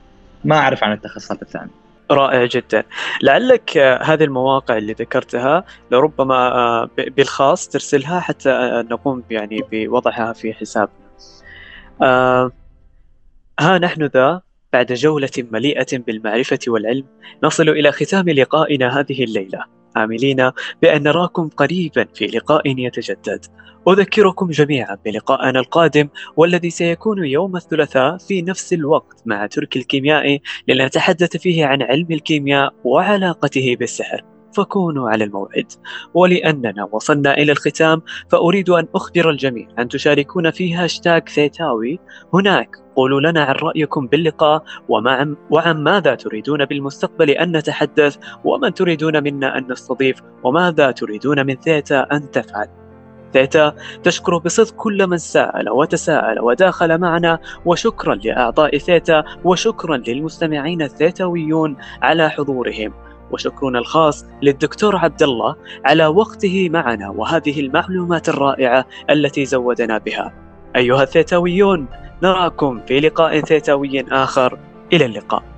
ما أعرف عن التخصصات الثانية. رائع جدا. لعلك آه، هذه المواقع اللي ذكرتها لربما آه، بالخاص ترسلها حتى نقوم يعني بوضعها في حسابنا. ها نحن ذا بعد جولة مليئة بالمعرفة والعلم نصل إلى ختام لقائنا هذه الليلة. عاملين بأن نراكم قريبا في لقاء يتجدد. أذكركم جميعا بلقائنا القادم والذي سيكون يوم الثلاثاء في نفس الوقت مع ترك الكيميائي لنتحدث فيه عن علم الكيمياء وعلاقته بالسحر. فكونوا على الموعد. ولأننا وصلنا إلى الختام فأريد أن أخبر الجميع أن تشاركونا في هاشتاج ثيتاوي. هناك قولوا لنا عن رأيكم باللقاء وعن ماذا تريدون بالمستقبل أن نتحدث ومن تريدون منا أن نستضيف وماذا تريدون من ثيتا أن تفعل. ثيتا تشكر بصدق كل من سأل وتساءل وداخل معنا وشكرا لأعضاء ثيتا وشكرا للمستمعين الثيتاويون على حضورهم. وشكرنا الخاص للدكتور عبد الله على وقته معنا وهذه المعلومات الرائعة التي زودنا بها. أيها الثيتاويون نراكم في لقاء ثيتاوي آخر. إلى اللقاء.